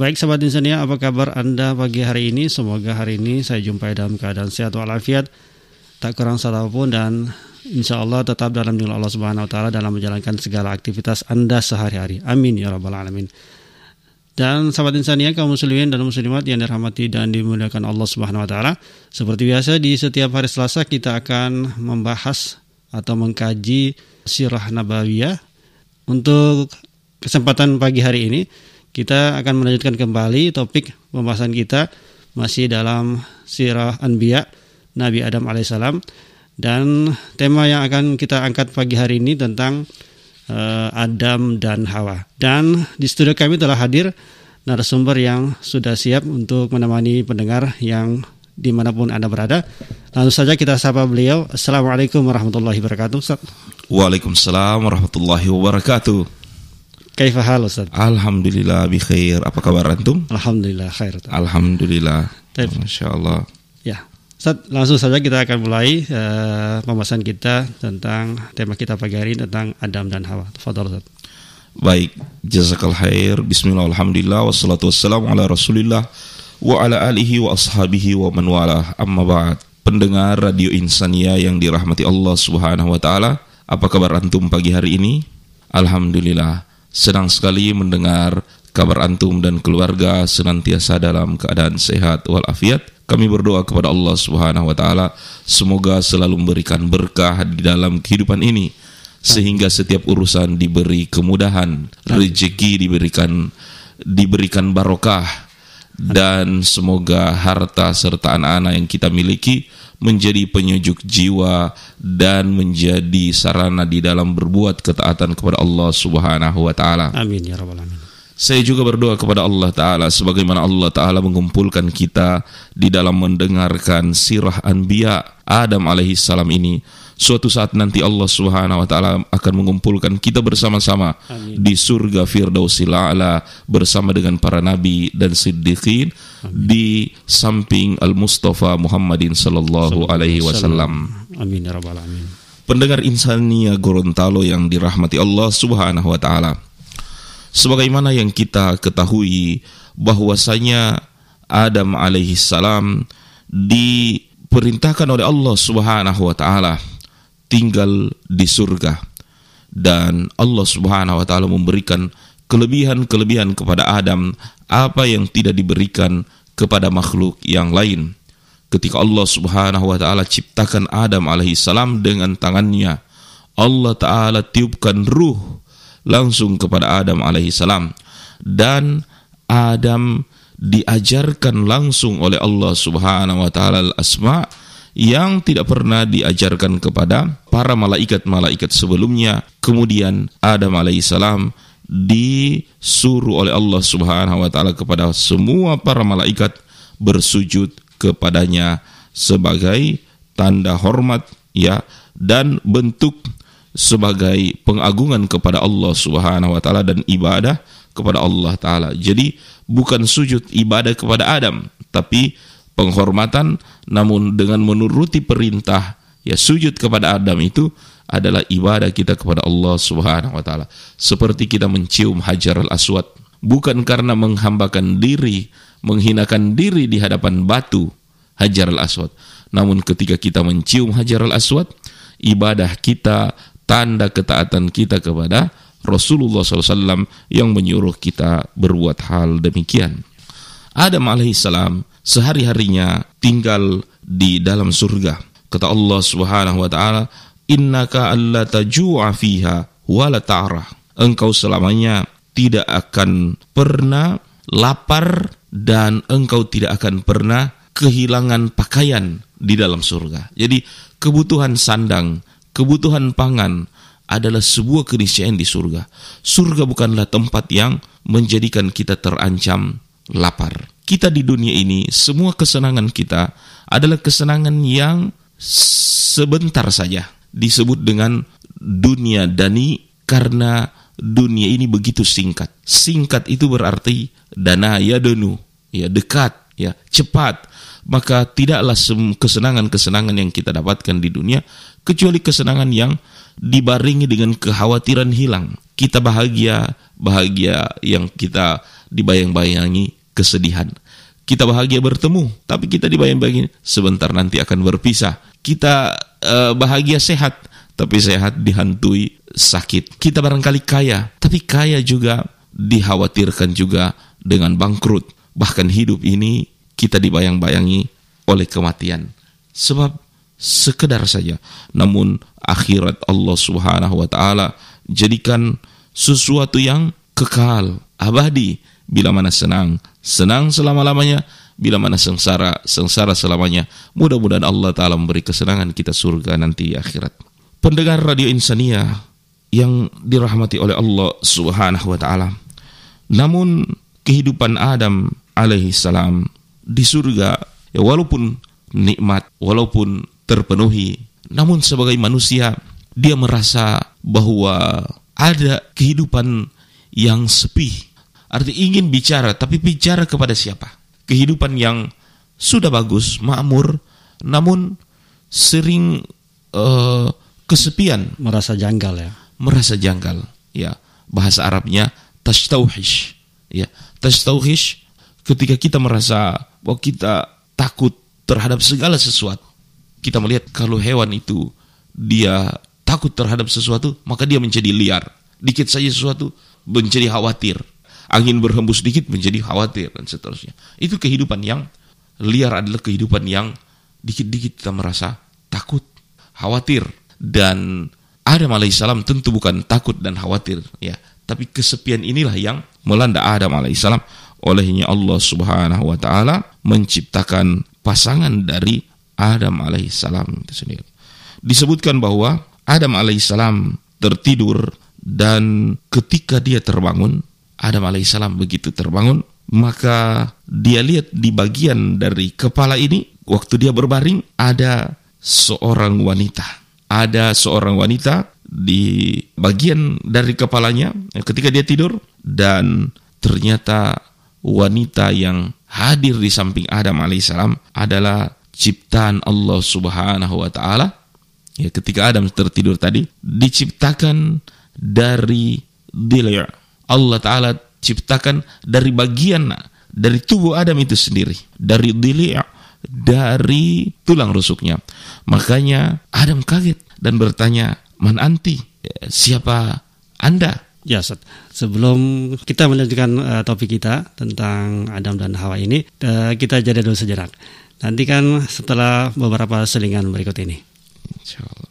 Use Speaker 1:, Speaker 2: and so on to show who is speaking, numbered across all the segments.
Speaker 1: Baik sahabat Insania, apa kabar Anda pagi hari ini? Semoga hari ini saya jumpai dalam keadaan sehat walafiat, tak kurang satupun dan insya Allah tetap dalam lindungan Allah Subhanahu Wa Taala dalam menjalankan segala aktivitas Anda sehari-hari. Amin ya rabbal alamin. Dan sahabat insania kaum muslimin dan muslimat yang dirahmati dan dimuliakan Allah Subhanahu wa taala. Seperti biasa di setiap hari Selasa kita akan membahas atau mengkaji sirah nabawiyah. Untuk kesempatan pagi hari ini kita akan melanjutkan kembali topik pembahasan kita masih dalam sirah Anbiya Nabi Adam alaihissalam dan tema yang akan kita angkat pagi hari ini tentang Adam dan Hawa. Dan di studio kami telah hadir narasumber yang sudah siap untuk menemani pendengar yang di mana pun Anda berada. Langsung saja kita sapa beliau. Assalamualaikum warahmatullahi wabarakatuh. Ustaz.
Speaker 2: Waalaikumsalam warahmatullahi wabarakatuh.
Speaker 1: Kaifa hal Ustaz?
Speaker 2: Alhamdulillah bi khair. Apa kabar antum?
Speaker 1: Alhamdulillah khair.
Speaker 2: Alhamdulillah. Masya Allah.
Speaker 1: Ustaz, langsung saja kita akan mulai uh, pembahasan kita tentang tema kita pagi hari tentang Adam dan Hawa. Tafadhol Ustaz.
Speaker 2: Baik, jazakal khair. Bismillah, alhamdulillah, wassalatu wassalamu ala rasulillah wa ala alihi wa ashabihi wa man walah. Amma ba'd. Pendengar Radio Insania yang dirahmati Allah Subhanahu wa taala, apa kabar antum pagi hari ini? Alhamdulillah, senang sekali mendengar kabar antum dan keluarga senantiasa dalam keadaan sehat walafiat. Kami berdoa kepada Allah Subhanahu wa taala semoga selalu memberikan berkah di dalam kehidupan ini sehingga setiap urusan diberi kemudahan, rezeki diberikan diberikan barokah dan semoga harta serta anak-anak yang kita miliki menjadi penyejuk jiwa dan menjadi sarana di dalam berbuat ketaatan kepada Allah Subhanahu wa taala.
Speaker 1: Amin ya rabbal alamin.
Speaker 2: Saya juga berdoa kepada Allah Ta'ala sebagaimana Allah Ta'ala mengumpulkan kita di dalam mendengarkan sirah Anbiya Adam alaihi salam ini. Suatu saat nanti Allah Subhanahu wa taala akan mengumpulkan kita bersama-sama di surga Firdausil A'la bersama dengan para nabi dan siddiqin di samping Al Mustafa Muhammadin sallallahu alaihi wasallam.
Speaker 1: Amin ya rabbal alamin.
Speaker 2: Pendengar insania Gorontalo yang dirahmati Allah Subhanahu wa taala. Sebagaimana yang kita ketahui bahwasanya Adam alaihi salam diperintahkan oleh Allah Subhanahu wa taala tinggal di surga dan Allah Subhanahu wa taala memberikan kelebihan-kelebihan kepada Adam apa yang tidak diberikan kepada makhluk yang lain. Ketika Allah Subhanahu wa taala ciptakan Adam alaihi salam dengan tangannya, Allah taala tiupkan ruh langsung kepada Adam alaihi salam dan Adam diajarkan langsung oleh Allah Subhanahu wa taala al-asma yang tidak pernah diajarkan kepada para malaikat-malaikat sebelumnya. Kemudian Adam alaihissalam disuruh oleh Allah Subhanahu wa taala kepada semua para malaikat bersujud kepadanya sebagai tanda hormat ya dan bentuk sebagai pengagungan kepada Allah Subhanahu wa taala dan ibadah kepada Allah taala. Jadi bukan sujud ibadah kepada Adam, tapi penghormatan namun dengan menuruti perintah ya sujud kepada Adam itu adalah ibadah kita kepada Allah Subhanahu wa taala. Seperti kita mencium Hajar al-Aswad bukan karena menghambakan diri, menghinakan diri di hadapan batu Hajar al-Aswad. Namun ketika kita mencium Hajar al-Aswad, ibadah kita, tanda ketaatan kita kepada Rasulullah SAW yang menyuruh kita berbuat hal demikian. Adam alaihissalam sehari-harinya tinggal di dalam surga. Kata Allah Subhanahu wa taala, "Innaka alla tajua fiha wa la ta'rah." Engkau selamanya tidak akan pernah lapar dan engkau tidak akan pernah kehilangan pakaian di dalam surga. Jadi kebutuhan sandang, kebutuhan pangan adalah sebuah keniscayaan di surga. Surga bukanlah tempat yang menjadikan kita terancam lapar. Kita di dunia ini, semua kesenangan kita adalah kesenangan yang sebentar saja. Disebut dengan dunia dani karena dunia ini begitu singkat. Singkat itu berarti dana ya denu, ya dekat, ya cepat. maka tidaklah kesenangan-kesenangan yang kita dapatkan di dunia kecuali kesenangan yang dibaringi dengan kekhawatiran hilang. Kita bahagia, bahagia yang kita dibayang-bayangi kesedihan. Kita bahagia bertemu, tapi kita dibayang-bayangi sebentar nanti akan berpisah. Kita eh, bahagia sehat, tapi sehat dihantui sakit. Kita barangkali kaya, tapi kaya juga dikhawatirkan juga dengan bangkrut. Bahkan hidup ini kita dibayang-bayangi oleh kematian. Sebab sekedar saja. Namun akhirat Allah Subhanahu wa taala jadikan sesuatu yang kekal, abadi. Bila mana senang, senang selama-lamanya. Bila mana sengsara, sengsara selamanya. Mudah-mudahan Allah Ta'ala memberi kesenangan kita surga nanti akhirat. Pendengar Radio Insania yang dirahmati oleh Allah Subhanahu wa taala. Namun kehidupan Adam alaihi salam di surga ya walaupun nikmat, walaupun terpenuhi, namun sebagai manusia dia merasa bahwa ada kehidupan yang sepi. Arti ingin bicara, tapi bicara kepada siapa? Kehidupan yang sudah bagus, makmur, namun sering eh, kesepian,
Speaker 1: Merasa janggal ya.
Speaker 2: merasa janggal. Ya, bahasa Arabnya tashtauhish. Ya, tashtauhish ketika kita merasa bahwa kita takut terhadap segala sesuatu. Kita melihat kalau hewan itu dia takut terhadap sesuatu, maka dia menjadi liar. Dikit saja sesuatu menjadi khawatir. Angin berhembus dikit menjadi khawatir dan seterusnya. Itu kehidupan yang liar adalah kehidupan yang dikit-dikit kita merasa takut, khawatir dan Adam alaihissalam tentu bukan takut dan khawatir ya, tapi kesepian inilah yang melanda Adam alaihissalam. Olehnya Allah Subhanahu wa taala menciptakan pasangan dari Adam alaihissalam itu sendiri. Disebutkan bahwa Adam alaihissalam tertidur dan ketika dia terbangun, Adam alaihissalam begitu terbangun, maka dia lihat di bagian dari kepala ini waktu dia berbaring ada seorang wanita. Ada seorang wanita di bagian dari kepalanya ketika dia tidur dan ternyata wanita yang hadir di samping Adam alaihissalam adalah ciptaan Allah Subhanahu wa taala. Ya, ketika Adam tertidur tadi diciptakan dari dili' Allah taala ciptakan dari bagian dari tubuh Adam itu sendiri, dari dili' dari tulang rusuknya. Makanya Adam kaget dan bertanya, "Man anti?" Siapa Anda?
Speaker 1: Ya, Ustaz. Sebelum kita melanjutkan eh, topik kita tentang Adam dan Hawa ini, eh, kita jeda dulu sejenak. Nanti kan setelah beberapa selingan berikut ini.
Speaker 2: Insyaallah.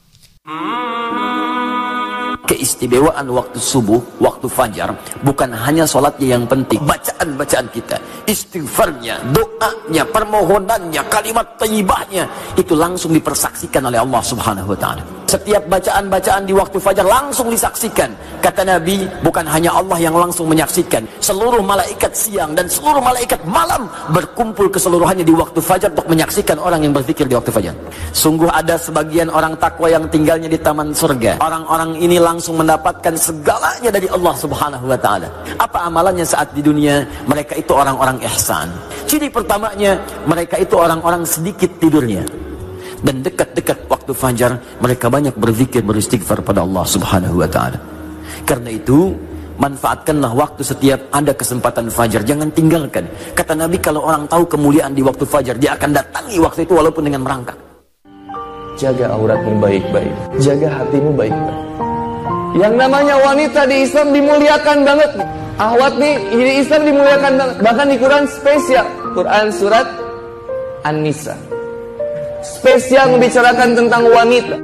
Speaker 3: Keistimewaan waktu subuh, waktu fajar bukan hanya sholatnya yang penting bacaan-bacaan kita istighfarnya, doanya, permohonannya kalimat tayyibahnya itu langsung dipersaksikan oleh Allah subhanahu wa ta'ala. Setiap bacaan-bacaan di waktu fajar langsung disaksikan. Kata Nabi bukan hanya Allah yang langsung menyaksikan. Seluruh malaikat siang dan seluruh malaikat malam berkumpul keseluruhannya di waktu fajar untuk menyaksikan orang yang berzikir di waktu fajar. Sungguh ada sebagian orang takwa yang tinggalnya di taman surga. Orang-orang ini langsung mendapatkan segalanya dari Allah subhanahu wa ta'ala apa amalannya saat di dunia mereka itu orang-orang ihsan ciri pertamanya mereka itu orang-orang sedikit tidurnya dan dekat-dekat waktu fajar mereka banyak berzikir beristighfar pada Allah Subhanahu wa taala. Karena itu manfaatkanlah waktu setiap ada kesempatan fajar jangan tinggalkan. Kata Nabi kalau orang tahu kemuliaan di waktu fajar dia akan datangi waktu itu walaupun dengan merangkak.
Speaker 4: Jaga auratmu baik-baik. Jaga hatimu baik-baik. Yang namanya wanita di Islam dimuliakan banget. Ahwat nih di Islam dimuliakan banget. Bahkan di Quran spesial. Quran surat An-Nisa. Spesial membicarakan tentang wanita.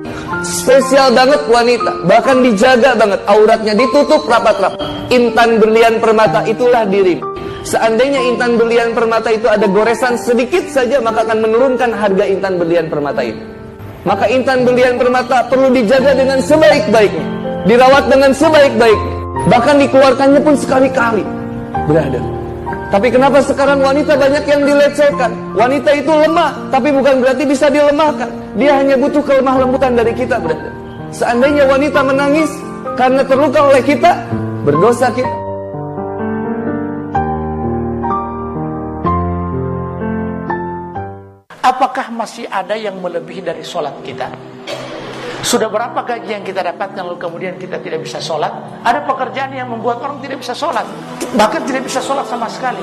Speaker 4: Spesial banget wanita. Bahkan dijaga banget. Auratnya ditutup rapat-rapat. Intan berlian permata itulah diri. Seandainya intan berlian permata itu ada goresan sedikit saja maka akan menurunkan harga intan berlian permata itu. Maka intan berlian permata perlu dijaga dengan sebaik-baiknya. Dirawat dengan sebaik-baiknya. Bahkan dikeluarkannya pun sekali-kali. Berada. Tapi kenapa sekarang wanita banyak yang dilecehkan? Wanita itu lemah, tapi bukan berarti bisa dilemahkan. Dia hanya butuh kelemah lembutan dari kita, berada. Seandainya wanita menangis karena terluka oleh kita, berdosa kita.
Speaker 5: Apakah masih ada yang melebihi dari sholat kita? Sudah berapa gaji yang kita dapatkan lalu kemudian kita tidak bisa sholat? Ada pekerjaan yang membuat orang tidak bisa sholat. Bahkan tidak bisa sholat sama sekali.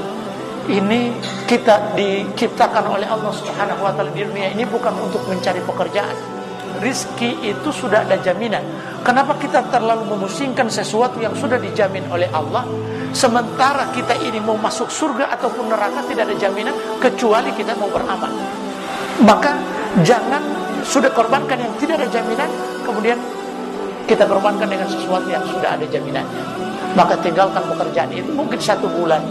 Speaker 5: Ini kita diciptakan oleh Allah Subhanahu wa taala di dunia ini bukan untuk mencari pekerjaan. Rizki itu sudah ada jaminan. Kenapa kita terlalu memusingkan sesuatu yang sudah dijamin oleh Allah sementara kita ini mau masuk surga ataupun neraka tidak ada jaminan kecuali kita mau beramal. Maka jangan sudah korbankan yang tidak ada jaminan, kemudian kita korbankan dengan sesuatu yang sudah ada jaminannya. Maka tinggalkan pekerjaan itu mungkin satu bulan,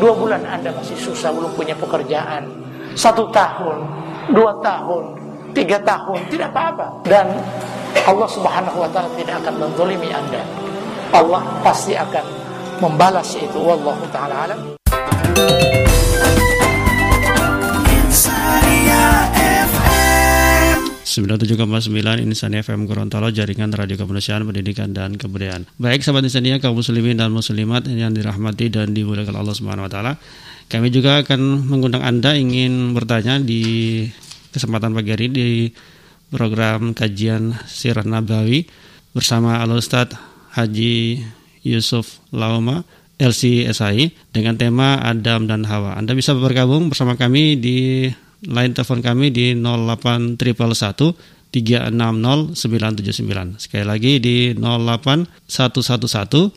Speaker 5: dua bulan Anda masih susah belum punya pekerjaan, satu tahun, dua tahun, tiga tahun, tidak apa-apa. Dan Allah Subhanahu Wa Taala tidak akan menzolimi Anda. Allah pasti akan membalas itu. Wallahu taala alam.
Speaker 1: 97,9 Insania FM Gorontalo Jaringan Radio Kemanusiaan Pendidikan dan Kebudayaan. Baik sahabat Insania kaum muslimin dan muslimat yang dirahmati dan dimuliakan Allah Subhanahu wa taala. Kami juga akan mengundang Anda ingin bertanya di kesempatan pagi hari di program kajian Sirah Nabawi bersama Al Ustaz Haji Yusuf Lauma LCSI dengan tema Adam dan Hawa. Anda bisa bergabung bersama kami di line telepon kami di 08111 360 979. Sekali lagi di 08111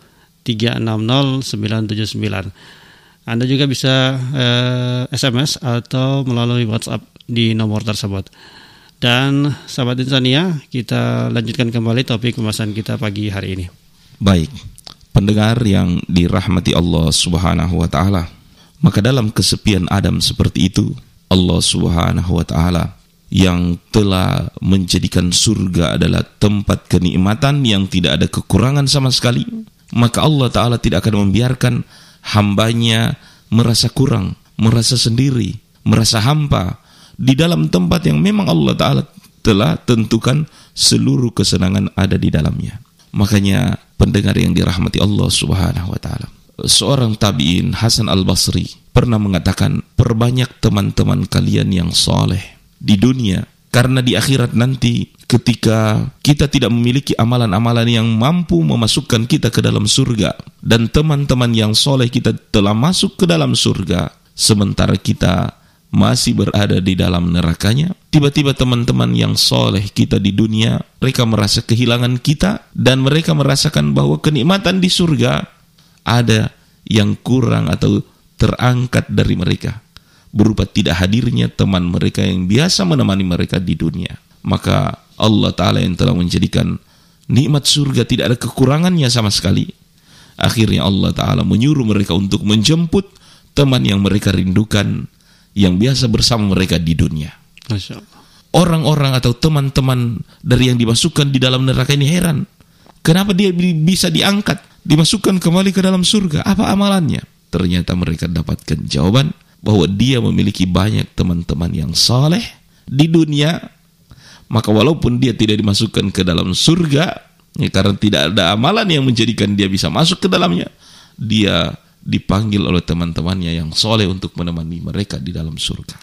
Speaker 1: 360 979. Anda juga bisa eh, SMS atau melalui WhatsApp di nomor tersebut. Dan sahabat Insania, kita lanjutkan kembali topik pembahasan kita pagi hari ini.
Speaker 2: Baik, pendengar yang dirahmati Allah Subhanahu wa taala. Maka dalam kesepian Adam seperti itu, Allah Subhanahu wa taala yang telah menjadikan surga adalah tempat kenikmatan yang tidak ada kekurangan sama sekali, maka Allah taala tidak akan membiarkan hambanya merasa kurang, merasa sendiri, merasa hampa di dalam tempat yang memang Allah taala telah tentukan seluruh kesenangan ada di dalamnya. Makanya pendengar yang dirahmati Allah Subhanahu wa taala. Seorang tabi'in Hasan Al-Basri pernah mengatakan, "Perbanyak teman-teman kalian yang soleh di dunia karena di akhirat nanti ketika kita tidak memiliki amalan-amalan yang mampu memasukkan kita ke dalam surga dan teman-teman yang soleh kita telah masuk ke dalam surga sementara kita masih berada di dalam nerakanya, tiba-tiba teman-teman yang soleh kita di dunia, mereka merasa kehilangan kita, dan mereka merasakan bahwa kenikmatan di surga ada yang kurang atau terangkat dari mereka, berupa tidak hadirnya teman mereka yang biasa menemani mereka di dunia. Maka Allah Ta'ala yang telah menjadikan nikmat surga tidak ada kekurangannya sama sekali. Akhirnya Allah Ta'ala menyuruh mereka untuk menjemput teman yang mereka rindukan yang biasa bersama mereka di dunia. Orang-orang atau teman-teman dari yang dimasukkan di dalam neraka ini heran. Kenapa dia bi- bisa diangkat, dimasukkan kembali ke dalam surga? Apa amalannya? Ternyata mereka dapatkan jawaban bahwa dia memiliki banyak teman-teman yang saleh di dunia. Maka walaupun dia tidak dimasukkan ke dalam surga, ya, karena tidak ada amalan yang menjadikan dia bisa masuk ke dalamnya, dia dipanggil oleh teman-temannya yang soleh untuk menemani mereka di dalam surga.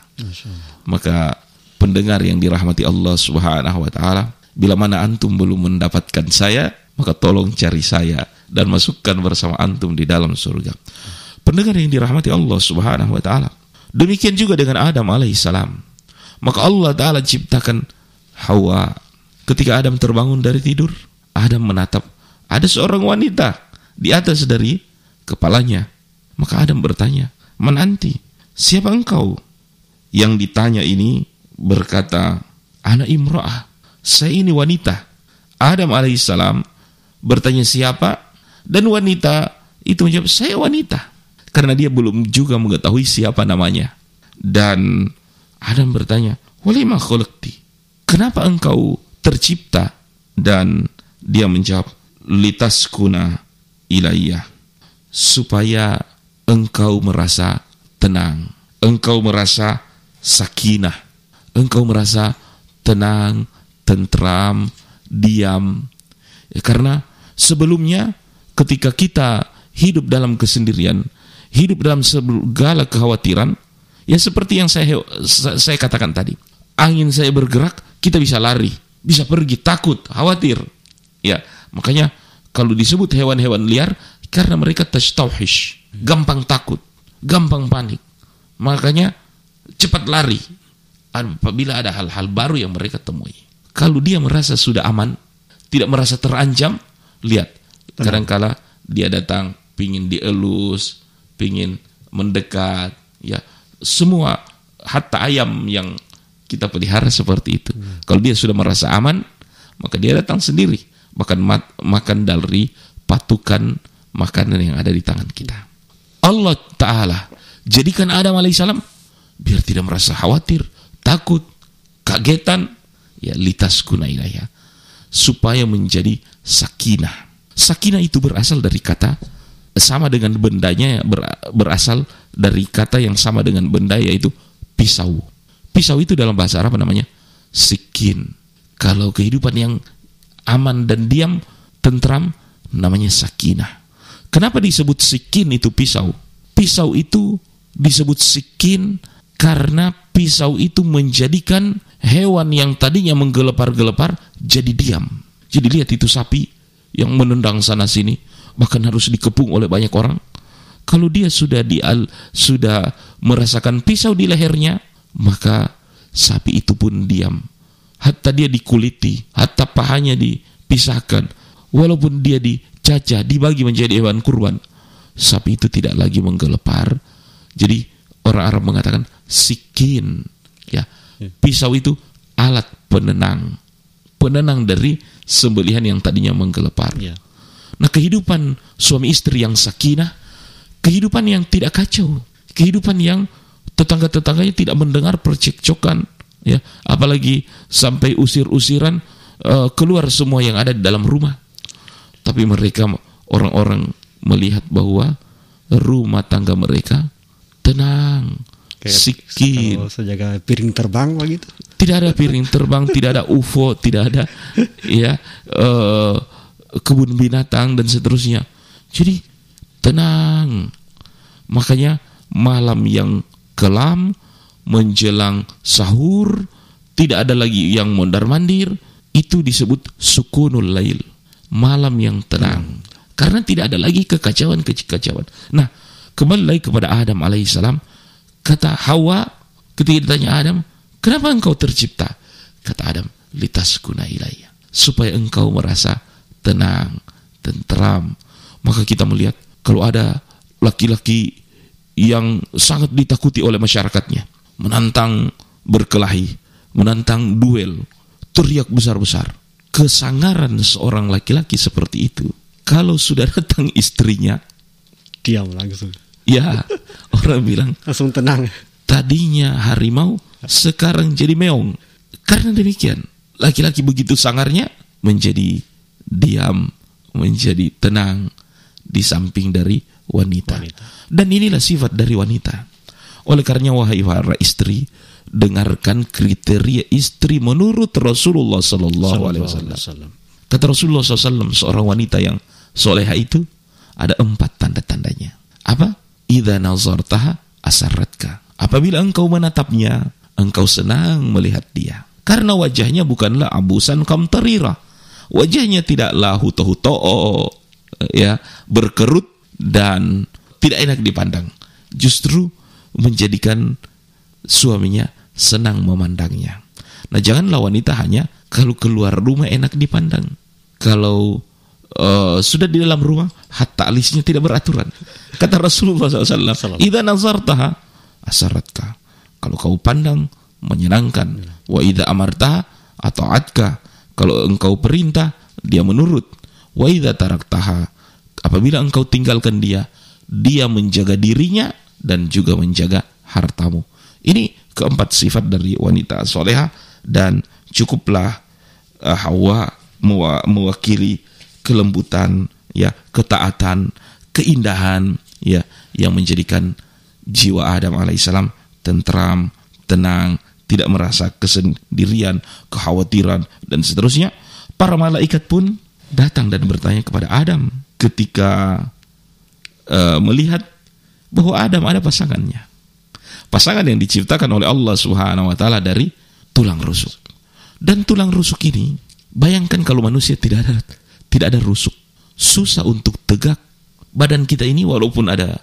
Speaker 2: Maka pendengar yang dirahmati Allah Subhanahu wa taala, bila mana antum belum mendapatkan saya, maka tolong cari saya dan masukkan bersama antum di dalam surga. Pendengar yang dirahmati Allah Subhanahu wa taala. Demikian juga dengan Adam alaihissalam. Maka Allah taala ciptakan Hawa. Ketika Adam terbangun dari tidur, Adam menatap ada seorang wanita di atas dari kepalanya. Maka Adam bertanya, "Man anti? Siapa engkau?" Yang ditanya ini berkata, "Ana imra'ah." Saya ini wanita. Adam alaihissalam bertanya siapa dan wanita itu menjawab, "Saya wanita." Karena dia belum juga mengetahui siapa namanya. Dan Adam bertanya? Kenapa engkau tercipta? Dan dia menjawab, "Litaskuna ilayya." supaya engkau merasa tenang, engkau merasa sakinah, engkau merasa tenang, tentram, diam. Ya, karena sebelumnya ketika kita hidup dalam kesendirian, hidup dalam segala kekhawatiran, Ya seperti yang saya saya katakan tadi. Angin saya bergerak, kita bisa lari, bisa pergi, takut, khawatir. Ya, makanya kalau disebut hewan-hewan liar karena mereka tastauhish, gampang takut, gampang panik. Makanya cepat lari apabila ada hal-hal baru yang mereka temui. Kalau dia merasa sudah aman, tidak merasa terancam, lihat, kadangkala dia datang pingin dielus, pingin mendekat, ya semua hatta ayam yang kita pelihara seperti itu. Hmm. Kalau dia sudah merasa aman, maka dia datang sendiri, bahkan mat, makan dari patukan makanan yang ada di tangan kita. Allah Ta'ala jadikan Adam alaihissalam biar tidak merasa khawatir, takut, kagetan, ya litas kuna ya, supaya menjadi sakinah. Sakinah itu berasal dari kata sama dengan bendanya berasal dari kata yang sama dengan benda yaitu pisau. Pisau itu dalam bahasa Arab namanya sikin. Kalau kehidupan yang aman dan diam, tentram namanya sakinah. Kenapa disebut sikin itu pisau? Pisau itu disebut sikin karena pisau itu menjadikan hewan yang tadinya menggelepar-gelepar jadi diam. Jadi lihat itu sapi yang menendang sana sini, bahkan harus dikepung oleh banyak orang. Kalau dia sudah di sudah merasakan pisau di lehernya, maka sapi itu pun diam. Hatta dia dikuliti, hatta pahanya dipisahkan, walaupun dia dicacah, dibagi menjadi hewan kurban, sapi itu tidak lagi menggelepar. Jadi orang Arab mengatakan sikin, ya. ya. Pisau itu alat penenang, penenang dari sembelihan yang tadinya menggelepar. Ya. Nah, kehidupan suami istri yang sakinah, kehidupan yang tidak kacau, kehidupan yang tetangga-tetangganya tidak mendengar percekcokan, ya, apalagi sampai usir-usiran uh, keluar semua yang ada di dalam rumah. Tapi mereka orang-orang melihat bahwa rumah tangga mereka tenang, Kayak sikin.
Speaker 1: sejaga piring terbang begitu.
Speaker 2: Tidak ada piring terbang, tidak ada UFO, tidak ada ya uh, kebun binatang dan seterusnya. Jadi tenang. Makanya malam yang kelam menjelang sahur tidak ada lagi yang mondar-mandir itu disebut sukunul lail. Malam yang tenang. Karena tidak ada lagi kekacauan kekacauan. Nah kembali lagi kepada Adam alaihissalam. Kata Hawa ketika ditanya Adam kenapa engkau tercipta? Kata Adam litas kuna ilayya supaya engkau merasa tenang, tentram. Maka kita melihat kalau ada laki-laki yang sangat ditakuti oleh masyarakatnya, menantang berkelahi, menantang duel, teriak besar-besar. Kesangaran seorang laki-laki seperti itu, kalau sudah datang istrinya,
Speaker 1: diam langsung.
Speaker 2: Ya, orang bilang
Speaker 1: langsung tenang.
Speaker 2: Tadinya harimau, sekarang jadi meong. Karena demikian, laki-laki begitu sangarnya menjadi diam, menjadi tenang di samping dari wanita. wanita. Dan inilah sifat dari wanita. Oleh karenanya wahai para istri, dengarkan kriteria istri menurut Rasulullah Sallallahu Alaihi Wasallam. Kata Rasulullah SAW, seorang wanita yang soleha itu ada empat tanda-tandanya. Apa? Ida nazartaha asaratka. Apabila engkau menatapnya, engkau senang melihat dia. Karena wajahnya bukanlah abusan kamtarira wajahnya tidaklah huto-huto ya berkerut dan tidak enak dipandang. Justru menjadikan suaminya senang memandangnya. Nah janganlah wanita hanya kalau keluar rumah enak dipandang. Kalau uh, sudah di dalam rumah hatta alisnya tidak beraturan. Kata Rasulullah SAW idza nazartaha asaratka kalau kau pandang menyenangkan. Wa idza amartaha atau atka kalau engkau perintah, dia menurut. Wa idza taraktaha, apabila engkau tinggalkan dia, dia menjaga dirinya dan juga menjaga hartamu. Ini keempat sifat dari wanita soleha dan cukuplah uh, Hawa mewakili kelembutan, ya, ketaatan, keindahan, ya, yang menjadikan jiwa Adam alaihissalam tentram, tenang, tidak merasa kesendirian, kekhawatiran, dan seterusnya, para malaikat pun datang dan bertanya kepada Adam ketika uh, melihat bahwa Adam ada pasangannya. pasangan yang diciptakan oleh Allah Subhanahu wa taala dari tulang rusuk. Dan tulang rusuk ini, bayangkan kalau manusia tidak ada tidak ada rusuk, susah untuk tegak. Badan kita ini walaupun ada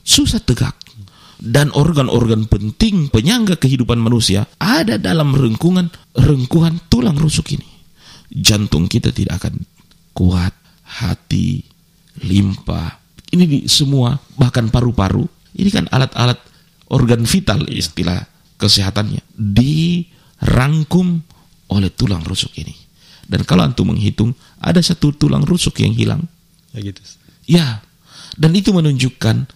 Speaker 2: susah tegak. Dan organ-organ penting penyangga kehidupan manusia ada dalam rengkungan rengkuhan tulang rusuk ini. Jantung kita tidak akan kuat, hati, limpa, ini di semua bahkan paru-paru. Ini kan alat-alat organ vital istilah kesehatannya dirangkum oleh tulang rusuk ini. Dan kalau antum menghitung ada satu tulang rusuk yang hilang.
Speaker 1: Ya gitu.
Speaker 2: Ya. Dan itu menunjukkan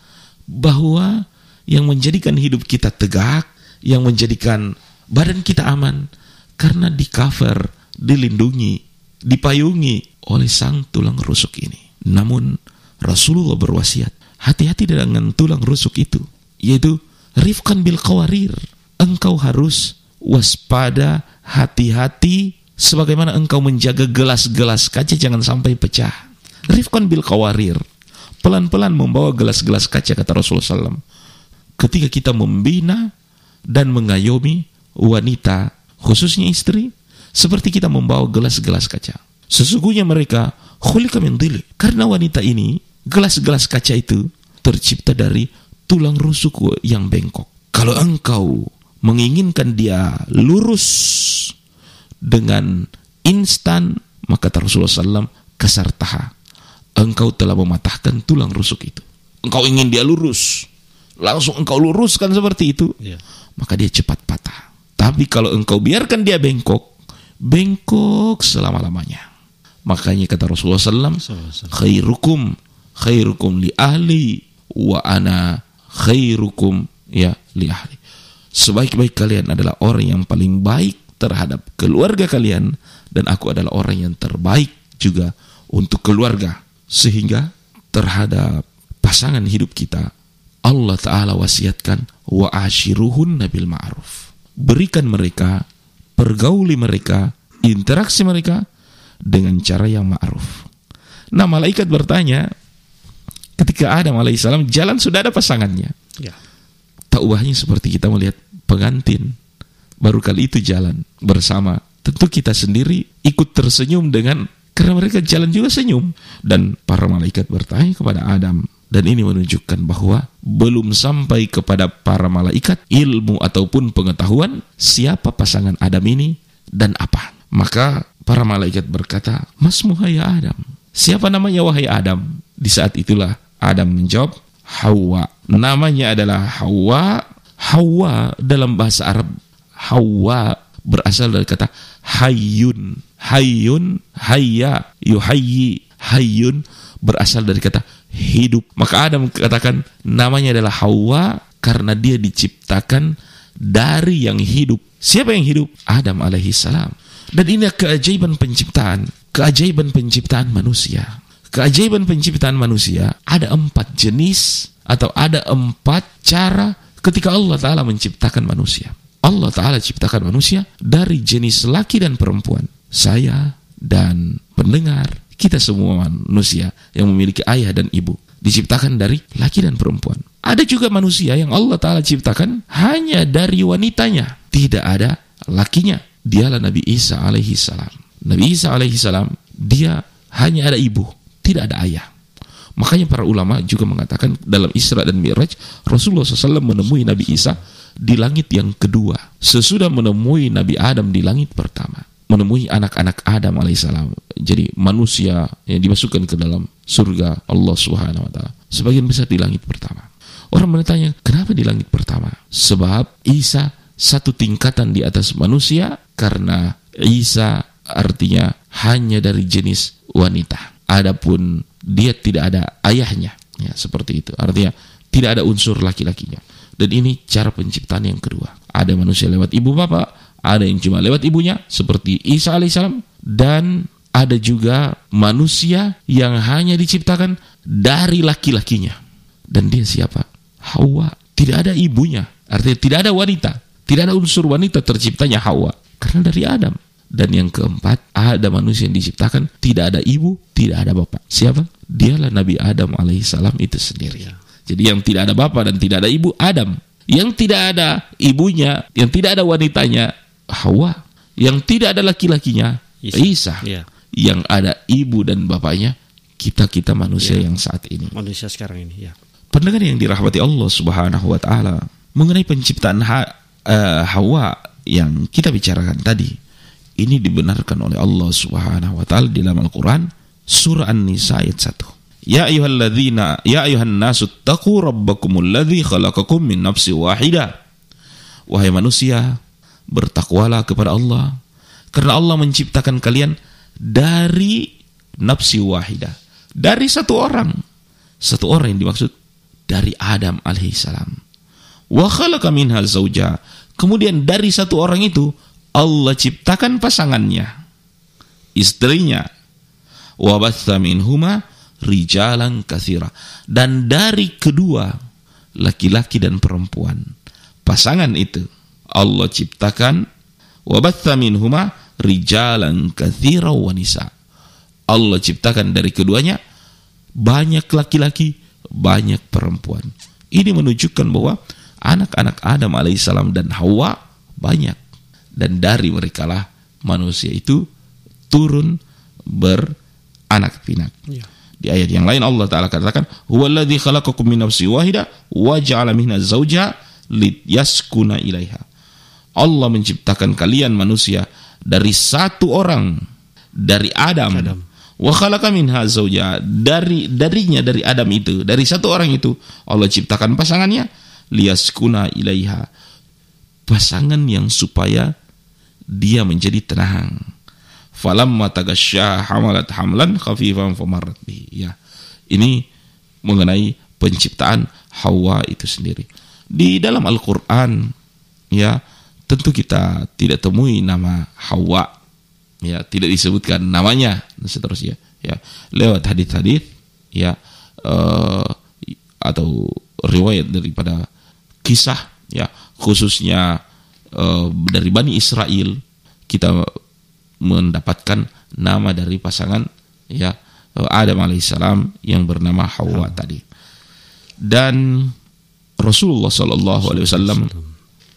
Speaker 2: bahwa yang menjadikan hidup kita tegak, yang menjadikan badan kita aman karena di cover, dilindungi, dipayungi oleh sang tulang rusuk ini. Namun Rasulullah berwasiat, hati-hati dengan tulang rusuk itu, yaitu rifkan bil kawarir. Engkau harus waspada, hati-hati sebagaimana engkau menjaga gelas-gelas kaca jangan sampai pecah. Rifkan bil kawarir. Pelan-pelan membawa gelas-gelas kaca kata Rasulullah SAW ketika kita membina dan mengayomi wanita, khususnya istri, seperti kita membawa gelas-gelas kaca. Sesungguhnya mereka khulika min Karena wanita ini, gelas-gelas kaca itu tercipta dari tulang rusuk yang bengkok. Kalau engkau menginginkan dia lurus dengan instan, maka Rasulullah SAW kasar taha. Engkau telah mematahkan tulang rusuk itu. Engkau ingin dia lurus, langsung engkau luruskan seperti itu,
Speaker 1: Ya.
Speaker 2: maka dia cepat patah. Tapi kalau engkau biarkan dia bengkok, bengkok selama-lamanya. Makanya kata Rasulullah SAW, khairukum khairukum li ahli wa ana khairukum ya li ahli. Sebaik-baik kalian adalah orang yang paling baik terhadap keluarga kalian dan aku adalah orang yang terbaik juga untuk keluarga. Sehingga terhadap pasangan hidup kita Allah Ta'ala wasiatkan wa ashiruhun nabil ma'ruf. Berikan mereka, pergauli mereka, interaksi mereka dengan cara yang ma'ruf. Nah malaikat bertanya, ketika Adam alaihissalam jalan sudah ada pasangannya.
Speaker 1: Ya.
Speaker 2: Tak ubahnya seperti kita melihat pengantin. Baru kali itu jalan bersama. Tentu kita sendiri ikut tersenyum dengan karena mereka jalan juga senyum. Dan para malaikat bertanya kepada Adam. Dan ini menunjukkan bahwa belum sampai kepada para malaikat ilmu ataupun pengetahuan siapa pasangan Adam ini dan apa. Maka para malaikat berkata, Mas ya Adam. Siapa namanya wahai Adam? Di saat itulah Adam menjawab, Hawa. Namanya adalah Hawa. Hawa dalam bahasa Arab, Hawa berasal dari kata hayyun. Hayyun, hayya, yuhayyi. Hayyun berasal dari kata hidup. Maka Adam katakan namanya adalah Hawa karena dia diciptakan dari yang hidup. Siapa yang hidup? Adam alaihi salam. Dan ini keajaiban penciptaan. Keajaiban penciptaan manusia. Keajaiban penciptaan manusia ada empat jenis atau ada empat cara ketika Allah Ta'ala menciptakan manusia. Allah Ta'ala ciptakan manusia dari jenis laki dan perempuan. Saya dan pendengar, kita semua manusia yang memiliki ayah dan ibu. Diciptakan dari laki dan perempuan. Ada juga manusia yang Allah Ta'ala ciptakan hanya dari wanitanya. Tidak ada lakinya. Dialah Nabi Isa alaihi salam. Nabi Isa alaihi salam, dia hanya ada ibu, tidak ada ayah. Makanya para ulama juga mengatakan dalam Isra dan Mi'raj, Rasulullah SAW menemui Nabi Isa di langit yang kedua. Sesudah menemui Nabi Adam di langit pertama. Menemui anak-anak Adam alaihissalam. Jadi manusia yang dimasukkan ke dalam surga Allah subhanahu wa ta'ala. Sebagian besar di langit pertama. Orang bertanya, kenapa di langit pertama? Sebab Isa satu tingkatan di atas manusia karena Isa artinya hanya dari jenis wanita. Adapun dia tidak ada ayahnya, ya seperti itu. Artinya tidak ada unsur laki-lakinya. Dan ini cara penciptaan yang kedua. Ada manusia lewat ibu bapak, ada yang cuma lewat ibunya seperti Isa alaihissalam dan ada juga manusia yang hanya diciptakan dari laki-lakinya. Dan dia siapa? Hawa. Tidak ada ibunya. Artinya tidak ada wanita. Tidak ada unsur wanita terciptanya Hawa. Karena dari Adam. Dan yang keempat, ada manusia yang diciptakan tidak ada ibu, tidak ada bapak. Siapa? Dialah Nabi Adam alaihissalam itu sendiri. Jadi yang tidak ada bapak dan tidak ada ibu, Adam. Yang tidak ada ibunya, yang tidak ada wanitanya, Hawa. Yang tidak ada laki-lakinya,
Speaker 1: Isa.
Speaker 2: Isa.
Speaker 1: Iya.
Speaker 2: Yang ada ibu dan bapaknya, kita-kita manusia yang saat ini.
Speaker 1: Manusia sekarang ini ya.
Speaker 2: Pendengar yang dirahmati Allah Subhanahu wa taala, mengenai penciptaan ha- eh, Hawa yang kita bicarakan tadi, ini dibenarkan oleh Allah Subhanahu wa taala di dalam Al-Qur'an surah An-Nisa ayat 1. Ya ayyuhalladzina ya ayuhan nasu taqu rabbakumul ladzi khalaqakum min nafsin wahidah. Wahai manusia, bertakwalah kepada Allah karena Allah menciptakan kalian dari nafsi wahidah, dari satu orang. Satu orang yang dimaksud dari Adam alaihissalam. Wa khalaqa minha zauja. Kemudian dari satu orang itu Allah ciptakan pasangannya, istrinya. Wa batha minhuma rijalan katsira. Dan dari kedua laki-laki dan perempuan, pasangan itu Allah ciptakan wa batha minhuma rijalan katsira wa nisa. Allah ciptakan dari keduanya banyak laki-laki, banyak perempuan. Ini menunjukkan bahwa anak-anak Adam alaihissalam dan Hawa banyak dan dari mereka lah manusia itu turun beranak pinak.
Speaker 1: Iya.
Speaker 2: Di ayat yang lain Allah Taala katakan, "Huwallazi khalaqakum min nafsin wahidah wa ja'ala minha zawjaha litaskuna ilaiha." Allah menciptakan kalian manusia dari satu orang dari Adam.
Speaker 1: Adam.
Speaker 2: Wa khalaqa minha zawjaha dari darinya dari Adam itu, dari satu orang itu Allah ciptakan pasangannya liyaskuna ilaiha. Pasangan yang supaya dia menjadi tenang. Falamma tagasya hamalat hamlan khafifan famarrat bihi. Ya. Ini mengenai penciptaan Hawa itu sendiri. Di dalam Al-Qur'an ya, tentu kita tidak temui nama Hawa. Ya, tidak disebutkan namanya dan seterusnya ya. Lewat hadis-hadis ya eh, atau riwayat daripada kisah ya khususnya eh, dari Bani Israel kita mendapatkan nama dari pasangan ya Adam alaihissalam yang bernama Hawa tadi dan Rasulullah Shallallahu Alaihi Wasallam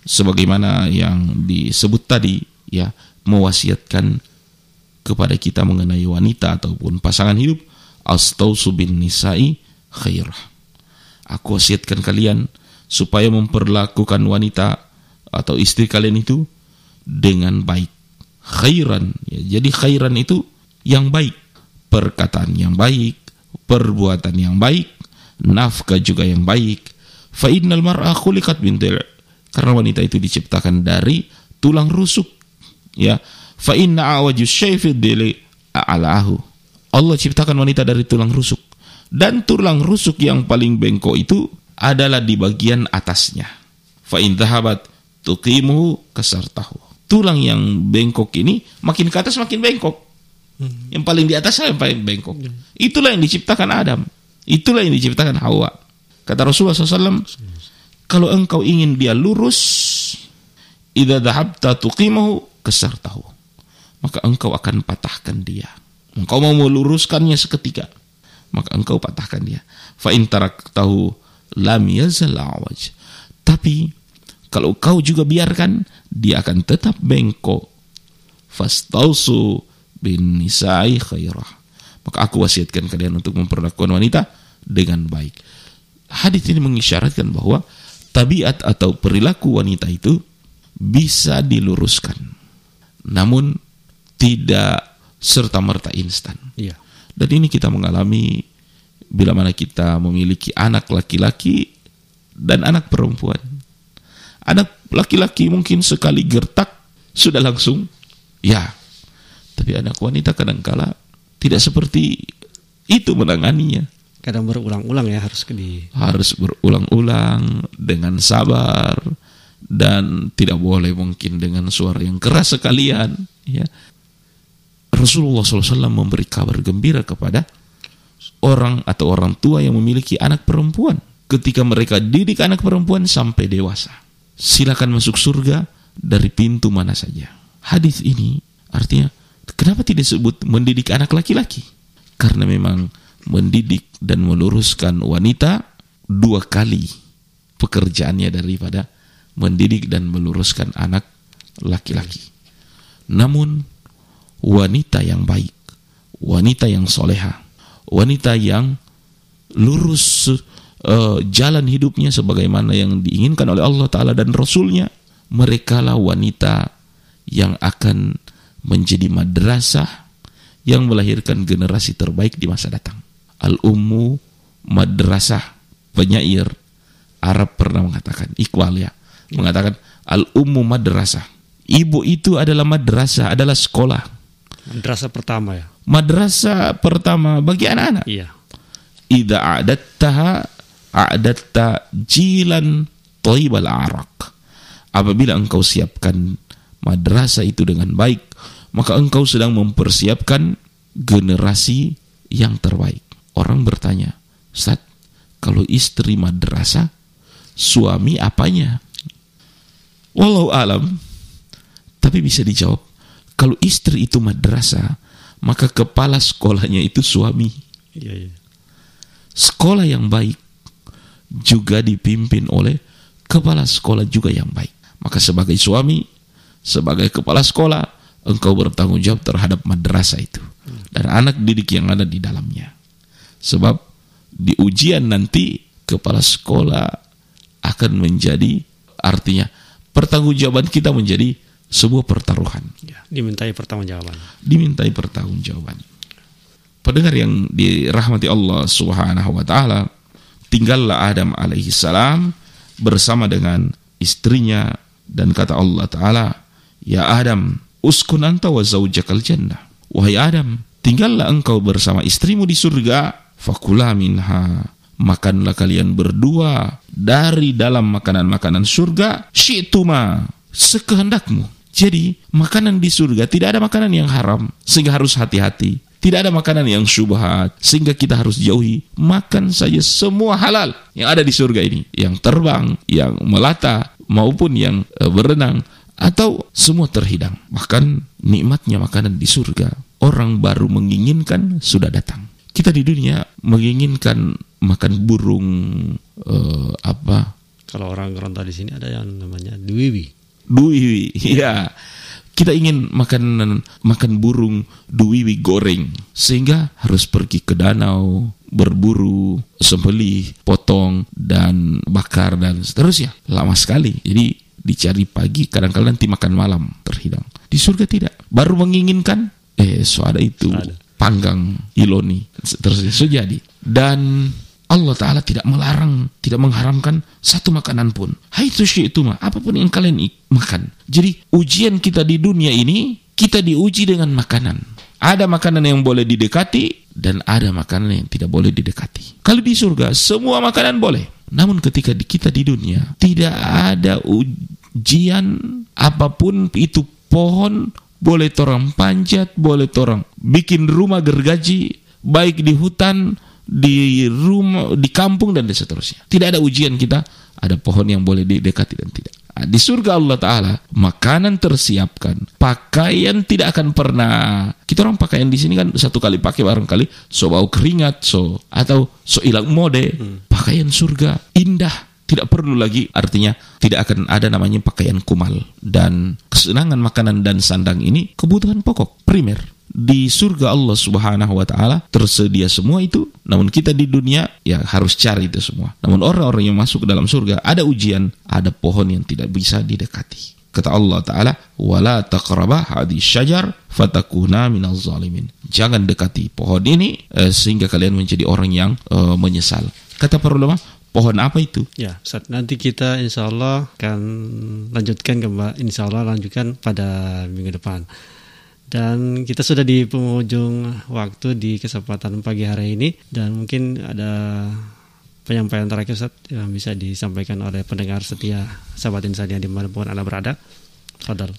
Speaker 2: sebagaimana yang disebut tadi ya mewasiatkan kepada kita mengenai wanita ataupun pasangan hidup astausu bin nisa'i khairah. Aku wasiatkan kalian supaya memperlakukan wanita atau istri kalian itu dengan baik. Khairan ya, jadi khairan itu yang baik perkataan yang baik perbuatan yang baik nafkah juga yang baik. Fa innal mar'a khuliqat min karena wanita itu diciptakan dari tulang rusuk ya. Fa inna awajus syaifi dili a'lahu Allah ciptakan wanita dari tulang rusuk. Dan tulang rusuk yang paling bengkok itu adalah di bagian atasnya. Fa in dhahabat tuqimuhu kasartahu. Tulang yang bengkok ini makin ke atas makin bengkok. Yang paling di atas yang paling bengkok. Itulah yang diciptakan Adam. Itulah yang diciptakan Hawa. Kata Rasulullah SAW kalau engkau ingin dia lurus idza dhahabta tuqimuhu kasartahu maka engkau akan patahkan dia. Engkau mau meluruskannya seketika maka engkau patahkan dia. Fa taraktahu lam yazal awaj. Tapi kalau kau juga biarkan dia akan tetap bengkok. Fastausu bin nisa'i khairah. Maka aku wasiatkan kalian untuk memperlakukan wanita dengan baik. Hadis ini mengisyaratkan bahwa tabiat atau perilaku wanita itu bisa diluruskan namun tidak serta merta instan
Speaker 1: Iya.
Speaker 2: dan ini kita mengalami bila mana kita memiliki anak laki-laki dan anak perempuan. Anak laki-laki mungkin sekali gertak sudah langsung ya. Tapi anak wanita kadangkala tidak seperti itu menanganinya.
Speaker 1: Kadang berulang-ulang ya harus di
Speaker 2: Harus berulang-ulang dengan sabar dan tidak boleh mungkin dengan suara yang keras sekalian ya. Rasulullah SAW memberi kabar gembira kepada orang atau orang tua yang memiliki anak perempuan ketika mereka didik anak perempuan sampai dewasa. Silakan masuk surga dari pintu mana saja. Hadis ini artinya kenapa tidak disebut mendidik anak laki-laki? Karena memang mendidik dan meluruskan wanita dua kali pekerjaannya daripada mendidik dan meluruskan anak laki-laki. Namun wanita yang baik, wanita yang soleha, wanita yang lurus uh, jalan hidupnya sebagaimana yang diinginkan oleh Allah Ta'ala dan Rasulnya, merekalah wanita yang akan menjadi madrasah yang melahirkan generasi terbaik di masa datang. Al-Ummu Madrasah penyair Arab pernah mengatakan Iqbal ya mengatakan Al-Ummu Madrasah. Ibu itu adalah madrasah adalah sekolah.
Speaker 1: Madrasah pertama ya.
Speaker 2: madrasah pertama bagi anak-anak.
Speaker 1: Iya.
Speaker 2: idza a'dattaha a'datta jilan thayyibal arak apabila engkau siapkan madrasah itu dengan baik maka engkau sedang mempersiapkan generasi yang terbaik orang bertanya Ustaz kalau istri madrasah suami apanya wallahu alam tapi bisa dijawab kalau istri itu madrasah maka kepala sekolahnya itu suami
Speaker 1: Iya, iya.
Speaker 2: sekolah yang baik juga dipimpin oleh kepala sekolah juga yang baik. Maka sebagai suami, sebagai kepala sekolah, engkau bertanggung jawab terhadap madrasah itu dan anak didik yang ada di dalamnya. Sebab di ujian nanti kepala sekolah akan menjadi artinya pertanggungjawaban kita menjadi sebuah pertaruhan,
Speaker 1: Ya, dimintai pertanggungjawaban.
Speaker 2: dimintai pertanggungjawaban. Pendengar yang dirahmati Allah Subhanahu wa taala, tinggallah Adam alaihi salam bersama dengan istrinya dan kata Allah taala, "Ya Adam, uskun anta wa zaujakal jannah." Wahai Adam, tinggallah engkau bersama istrimu di surga, fakula minha. Makanlah kalian berdua dari dalam makanan-makanan surga, syi'tuma, sekehendakmu. Jadi, makanan di surga tidak ada makanan yang haram, sehingga harus hati-hati. Tidak ada makanan yang syubhat, sehingga kita harus jauhi. Makan saja semua halal yang ada di surga ini. Yang terbang, yang melata, maupun yang eh, berenang, atau semua terhidang. Bahkan nikmatnya makanan di surga, orang baru menginginkan sudah datang. Kita di dunia menginginkan makan burung eh, apa
Speaker 1: Kalau orang Gorontalo di sini ada yang namanya Dwiwi.
Speaker 2: Dui, ya. Kita ingin makan makan burung duwiwi goreng, sehingga harus pergi ke danau, berburu, sembelih, potong dan bakar dan seterusnya. Lama sekali. Jadi dicari pagi, kadang-kadang nanti makan malam terhidang. Di surga tidak. Baru menginginkan, eh so ada itu
Speaker 1: Ada.
Speaker 2: Panggang iloni seterusnya so jadi. Dan Allah Ta'ala tidak melarang, tidak mengharamkan satu makanan pun. Hai itu mah, apa pun yang kalian makan. Jadi ujian kita di dunia ini, kita diuji dengan makanan. Ada makanan yang boleh didekati, dan ada makanan yang tidak boleh didekati. Kalau di surga, semua makanan boleh. Namun ketika kita di dunia, tidak ada ujian apa pun itu pohon, boleh torang panjat, boleh torang bikin rumah gergaji, baik di hutan, di rumah, di kampung dan seterusnya. Tidak ada ujian kita, ada pohon yang boleh didekati dan tidak. Nah, Di surga Allah Ta'ala Makanan tersiapkan Pakaian tidak akan pernah Kita orang pakaian di sini kan Satu kali pakai barangkali So bau keringat so Atau so hilang mode Pakaian surga Indah tidak perlu lagi artinya tidak akan ada namanya pakaian kumal dan kesenangan makanan dan sandang ini kebutuhan pokok primer. Di surga Allah Subhanahu wa taala tersedia semua itu namun kita di dunia ya harus cari itu semua. Namun orang-orang yang masuk ke dalam surga ada ujian ada pohon yang tidak bisa didekati. Kata Allah taala wala taqraba hadis syajar fatakuna minaz zalimin. Jangan dekati pohon ini eh, sehingga kalian menjadi orang yang eh, menyesal. Kata para ulama pohon apa itu
Speaker 1: Ya, Ustaz, nanti kita insya Allah akan lanjutkan kembali, insya Allah lanjutkan pada minggu depan. Dan kita sudah di penghujung waktu di kesempatan pagi hari ini dan mungkin ada penyampaian terakhir Ustaz yang bisa disampaikan oleh pendengar setia sahabat insan yang di mana pun anda berada. Fadal.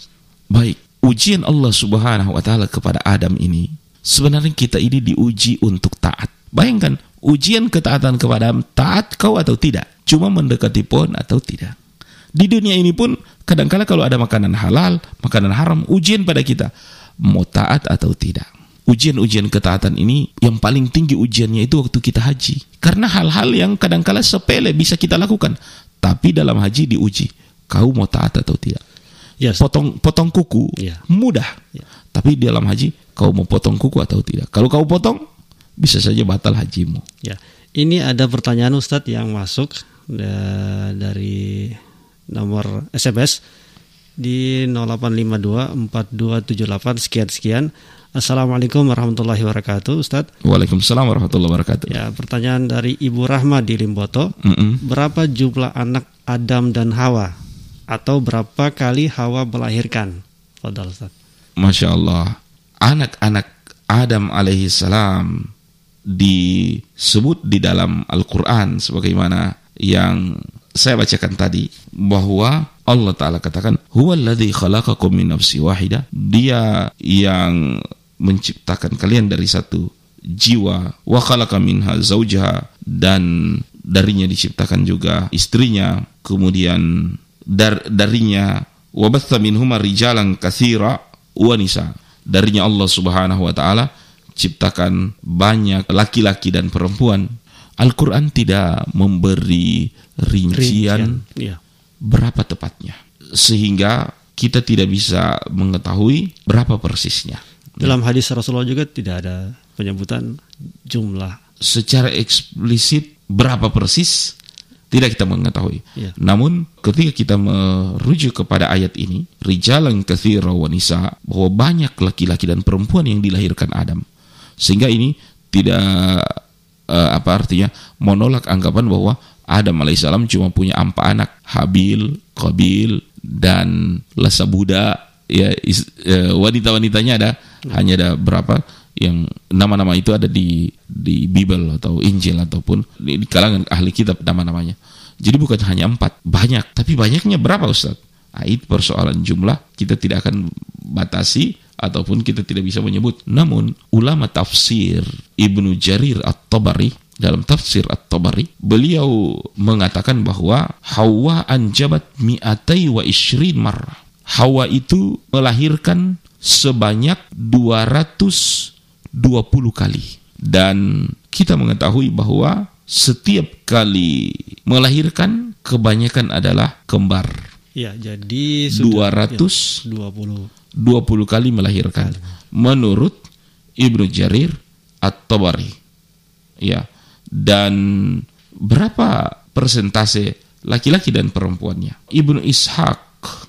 Speaker 2: Baik, ujian Allah Subhanahu wa taala kepada Adam ini sebenarnya kita ini diuji untuk taat. Bayangkan, ujian ketaatan kepada taat kau atau tidak? Cuma mendekati pohon atau tidak? Di dunia ini pun kadang-kala kalau ada makanan halal, makanan haram, ujian pada kita mau taat atau tidak. Ujian-ujian ketaatan ini yang paling tinggi ujiannya itu waktu kita haji. Karena hal-hal yang kadang-kala sepele bisa kita lakukan. Tapi dalam haji diuji, kau mau taat atau tidak.
Speaker 1: Ustaz.
Speaker 2: Potong potong kuku
Speaker 1: Ya.
Speaker 2: mudah.
Speaker 1: Ya.
Speaker 2: Tapi di dalam haji kau mau potong kuku atau tidak. Kalau kau potong bisa saja batal hajimu.
Speaker 1: Ya, ini ada pertanyaan Ustadz yang masuk da- dari nomor SMS di 0852 4278 sekian sekian. Assalamualaikum warahmatullahi wabarakatuh, Ustadz.
Speaker 2: Waalaikumsalam warahmatullahi wabarakatuh.
Speaker 1: Ya, pertanyaan dari Ibu Rahma di Limboto.
Speaker 2: Mm-mm.
Speaker 1: Berapa jumlah anak Adam dan Hawa? Atau berapa kali Hawa melahirkan? Fadal Ustadz.
Speaker 2: Masya Allah. Anak-anak Adam alaihi salam disebut di dalam Al-Quran sebagaimana yang saya bacakan tadi bahwa Allah Ta'ala katakan min nafsi wahidah dia yang menciptakan kalian dari satu jiwa wa khalaqa minha zaujaha dan darinya diciptakan juga istrinya kemudian dar, darinya wa batha minhuma rijalan katsira wa nisa darinya Allah Subhanahu wa taala ciptakan banyak laki-laki dan perempuan Al-Quran tidak memberi rincian
Speaker 1: Ya.
Speaker 2: berapa tepatnya sehingga kita tidak bisa mengetahui berapa persisnya
Speaker 1: Dalam hadis Rasulullah juga tidak ada penyebutan jumlah.
Speaker 2: secara eksplisit berapa persis tidak kita mengetahui.
Speaker 1: Ya.
Speaker 2: Namun ketika kita merujuk kepada ayat ini, rijalan katsira wa nisa, bahwa banyak laki-laki dan perempuan yang dilahirkan Adam. Sehingga ini tidak eh, apa artinya menolak anggapan bahwa Adam alaihissalam cuma punya empat anak, Habil, Qabil, dan Lasa Buddha. Ya, is- eh, wanita-wanitanya ada hanya ada berapa yang nama-nama itu ada di di Bible atau Injil ataupun di, di kalangan ahli kitab nama-namanya. Jadi bukan hanya empat, banyak. Tapi banyaknya berapa Ustaz? Nah, itu persoalan jumlah kita tidak akan batasi ataupun kita tidak bisa menyebut. Namun ulama tafsir Ibnu Jarir At-Tabari dalam tafsir At-Tabari beliau mengatakan bahwa Hawa anjabat mi'atai wa ishrin marrah. Hawa itu melahirkan sebanyak 220 kali. Dan kita mengetahui bahwa setiap kali melahirkan kebanyakan adalah kembar.
Speaker 1: Ya, jadi sudah
Speaker 2: 200
Speaker 1: ya, 20.
Speaker 2: 20 kali melahirkan menurut Ibnu Jarir At-Tabari. Ya. Dan berapa persentase laki-laki dan perempuannya? Ibnu Ishaq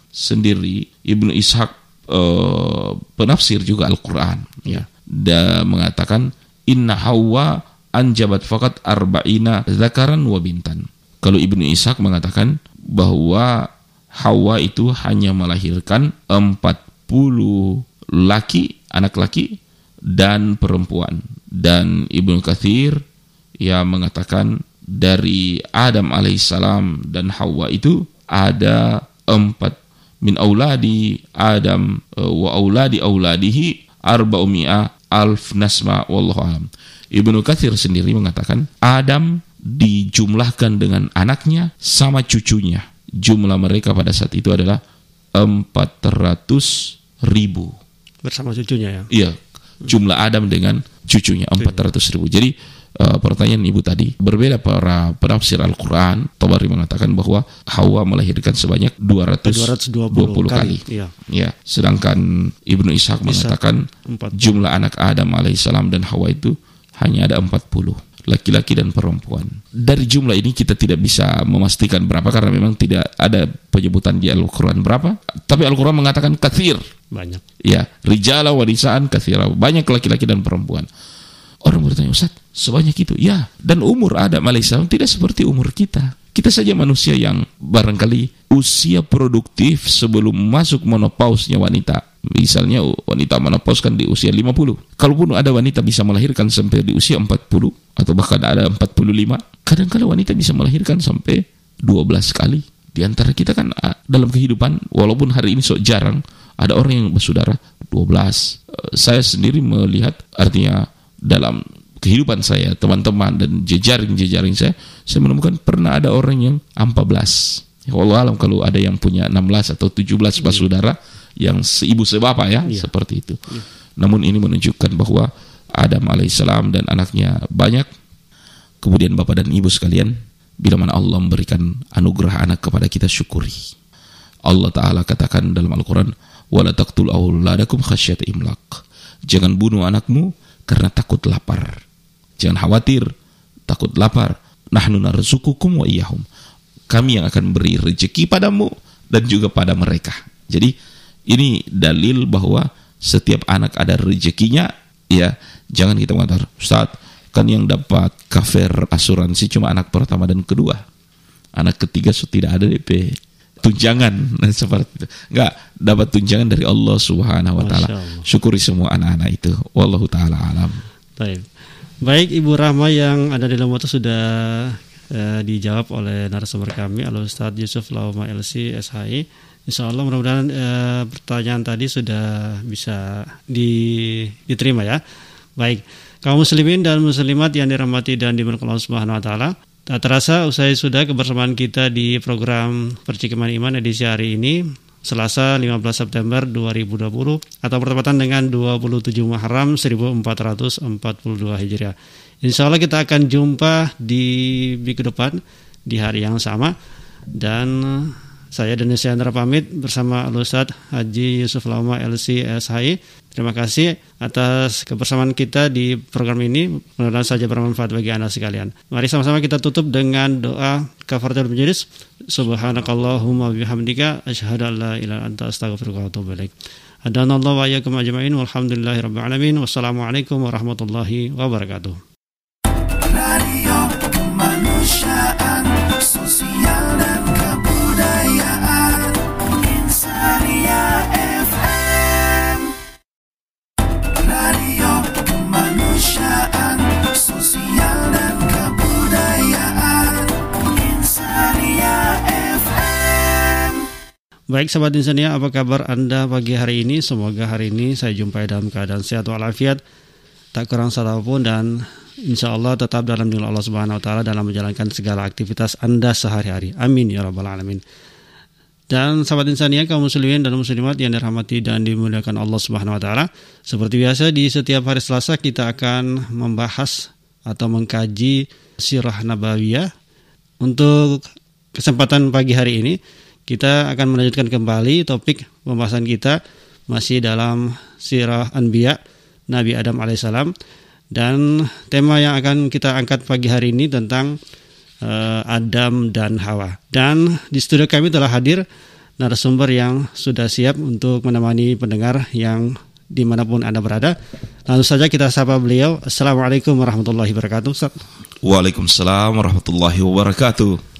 Speaker 2: sendiri, Ibnu Ishaq eh, penafsir juga Al-Qur'an ya. Dan mengatakan inna Hawa anjabat fakat arba'ina zakaran wa bintan. Kalau Ibnu Ishaq mengatakan bahwa Hawa itu hanya melahirkan 40 laki, anak laki dan perempuan. Dan Ibnu Katsir ya mengatakan dari Adam alaihissalam dan Hawa itu ada empat min auladi Adam eh, wa auladi auladihi arba'umi'a alf nasma wallahu alam. Ibnu Katsir sendiri mengatakan Adam dijumlahkan dengan anaknya sama cucunya. Jumlah mereka pada saat itu adalah 400 ribu.
Speaker 1: bersama cucunya ya.
Speaker 2: Iya, jumlah Adam dengan cucunya 400 ribu. Jadi eh, pertanyaan ibu tadi berbeda para penafsir Al-Quran. Tabari mengatakan bahwa Hawa melahirkan sebanyak 220,
Speaker 1: 220
Speaker 2: kali.
Speaker 1: kali, iya.
Speaker 2: Ya, sedangkan Ibnu Ishaq mengatakan
Speaker 1: 40.
Speaker 2: jumlah anak Adam alaihissalam dan Hawa itu hanya ada 40 laki-laki dan perempuan. Dari jumlah ini kita tidak bisa memastikan berapa karena memang tidak ada penyebutan di Al-Quran berapa. Tapi Al-Quran mengatakan kathir.
Speaker 1: Banyak.
Speaker 2: Ya, rijala wanisaan kathira. Banyak laki-laki dan perempuan. Orang bertanya, Ustaz, sebanyak itu? Ya, dan umur Adam alaihissalam tidak seperti umur kita. Kita saja manusia yang barangkali usia produktif sebelum masuk menopausnya wanita. Misalnya wanita menopaus kan di usia 50. Kalaupun ada wanita bisa melahirkan sampai di usia 40 atau bahkan ada 45, kadang-kadang wanita bisa melahirkan sampai 12 kali. Di antara kita kan ah, dalam kehidupan walaupun hari ini sok jarang ada orang yang bersaudara 12. Eh, Saya sendiri melihat artinya dalam kehidupan saya, teman-teman dan jejaring-jejaring saya, saya menemukan pernah ada orang yang 14. Ya Allah alam kalau ada yang punya 16 atau 17 bersaudara yang seibu sebapa ya, ya. seperti itu. Ya. Namun ini menunjukkan bahwa Adam alaihissalam dan anaknya banyak. Kemudian bapak dan ibu sekalian, bila mana Allah memberikan anugerah anak kepada kita syukuri. Allah Ta'ala katakan dalam Al-Quran, wala auladakum khasyat imlak. Jangan bunuh anakmu karena takut lapar. Jangan khawatir, takut lapar. Nahnu narzukukum wa iyahum. Kami yang akan beri rezeki padamu dan juga pada mereka. Jadi ini dalil bahwa setiap anak ada rezekinya, ya jangan kita mengatakan, Ustaz, kan yang dapat kafir asuransi cuma anak pertama dan kedua. Anak ketiga sudah tidak ada DP tunjangan nah, seperti itu. Enggak dapat tunjangan dari Allah Subhanahu wa taala. Syukuri semua anak-anak itu. Wallahu taala alam.
Speaker 1: Baik. Baik Ibu Rahma yang ada di Lomoto sudah eh, dijawab oleh narasumber kami Al Ustaz Yusuf Lauma LC SHI. Insya Allah mudah-mudahan eh, pertanyaan tadi sudah bisa di, diterima ya. Baik, kaum muslimin dan muslimat yang dirahmati dan diberkahi Allah Subhanahu wa taala. Tak terasa usai sudah kebersamaan kita di program Percikiman Iman edisi hari ini Selasa 15 September 2020 atau bertepatan dengan 27 Muharram 1442 Hijriah. Insya Allah kita akan jumpa di minggu depan di hari yang sama dan saya Dennis Chandra pamit bersama Al-Ustaz Haji Yusuf Lama LC SHI Terima kasih atas kebersamaan kita di program ini. Mudah-mudahan saja bermanfaat bagi Anda sekalian. Mari sama-sama kita tutup dengan doa kafaratul majlis. Subhanakallahumma bihamdika asyhadu an la ilaha anta astaghfiruka wa atubu ilaik. Hadanallahu wa iyyakum ajma'in walhamdulillahi rabbil alamin. Wassalamualaikum warahmatullahi wabarakatuh.
Speaker 6: Radio kemanusiaan
Speaker 1: Baik sahabat Insania, apa kabar Anda pagi hari ini? Semoga hari ini saya jumpai dalam keadaan sehat walafiat, tak kurang satupun dan insya Allah tetap dalam lindungan Allah Subhanahu Wa Taala dalam menjalankan segala aktivitas Anda sehari-hari. Amin ya rabbal alamin. Dan sahabat Insania, kaum muslimin dan muslimat yang dirahmati dan dimuliakan Allah Subhanahu Wa Taala. Seperti biasa di setiap hari Selasa kita akan membahas atau mengkaji sirah nabawiyah. Untuk kesempatan pagi hari ini kita akan melanjutkan kembali topik pembahasan kita masih dalam sirah Anbiya Nabi Adam alaihissalam dan tema yang akan kita angkat pagi hari ini tentang eh, Adam dan Hawa. Dan di studio kami telah hadir narasumber yang sudah siap untuk menemani pendengar yang di mana pun Anda berada. Langsung saja kita sapa beliau. Assalamualaikum warahmatullahi wabarakatuh.
Speaker 2: Waalaikumsalam warahmatullahi wabarakatuh.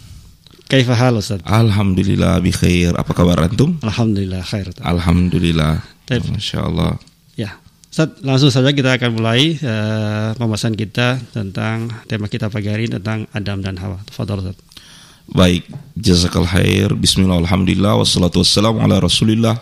Speaker 1: Kaifa hal Ustaz?
Speaker 2: Alhamdulillah bi khair. Apa kabar antum?
Speaker 1: Alhamdulillah khair.
Speaker 2: Alhamdulillah.
Speaker 1: Baik.
Speaker 2: Masya Allah.
Speaker 1: Ya, Ustaz, langsung saja kita akan mulai eh, pembahasan kita tentang tema kita pagi hari ini tentang Adam dan Hawa. Tafadhol Ustaz.
Speaker 2: Baik, jazakal khair. Bismillah, alhamdulillah, wassalatu wassalamu ala rasulillah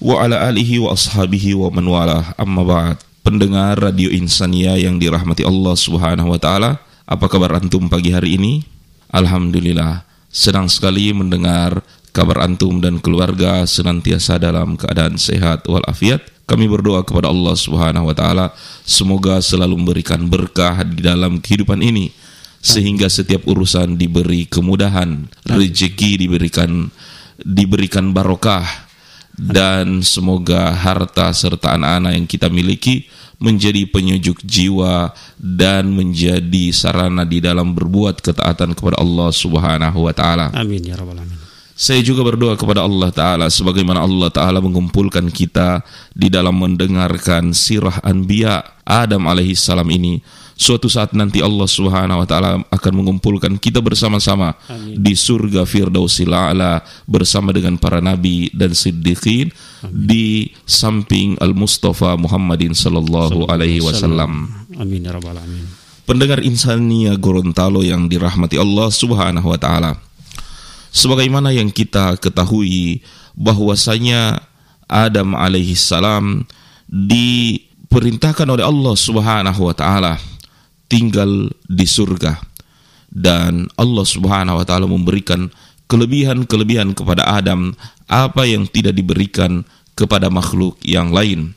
Speaker 2: wa ala alihi wa ashabihi wa man walah. Amma ba'd. Pendengar Radio Insania yang dirahmati Allah Subhanahu wa taala, apa kabar antum pagi hari ini? Alhamdulillah, senang sekali mendengar kabar antum dan keluarga senantiasa dalam keadaan sehat walafiat. Kami berdoa kepada Allah Subhanahu wa taala semoga selalu memberikan berkah di dalam kehidupan ini sehingga setiap urusan diberi kemudahan, rezeki diberikan diberikan barokah dan semoga harta serta anak-anak yang kita miliki menjadi penyejuk jiwa dan menjadi sarana di dalam berbuat ketaatan kepada Allah Subhanahu wa taala.
Speaker 1: Amin ya rabbal alamin.
Speaker 2: Saya juga berdoa kepada Allah Ta'ala sebagaimana Allah Ta'ala mengumpulkan kita di dalam mendengarkan sirah Anbiya Adam alaihi salam ini. Suatu saat nanti Allah Subhanahu wa taala akan mengumpulkan kita bersama-sama di surga Firdausil A'la bersama dengan para nabi dan siddiqin di samping Al-Mustafa Muhammadin sallallahu alaihi wasallam.
Speaker 1: Amin ya rabbal alamin.
Speaker 2: Pendengar Insania Gorontalo yang dirahmati Allah Subhanahu wa taala. Sebagaimana yang kita ketahui bahwasanya Adam alaihi salam diperintahkan oleh Allah Subhanahu wa taala tinggal di surga dan Allah Subhanahu wa taala memberikan kelebihan-kelebihan kepada Adam apa yang tidak diberikan kepada makhluk yang lain.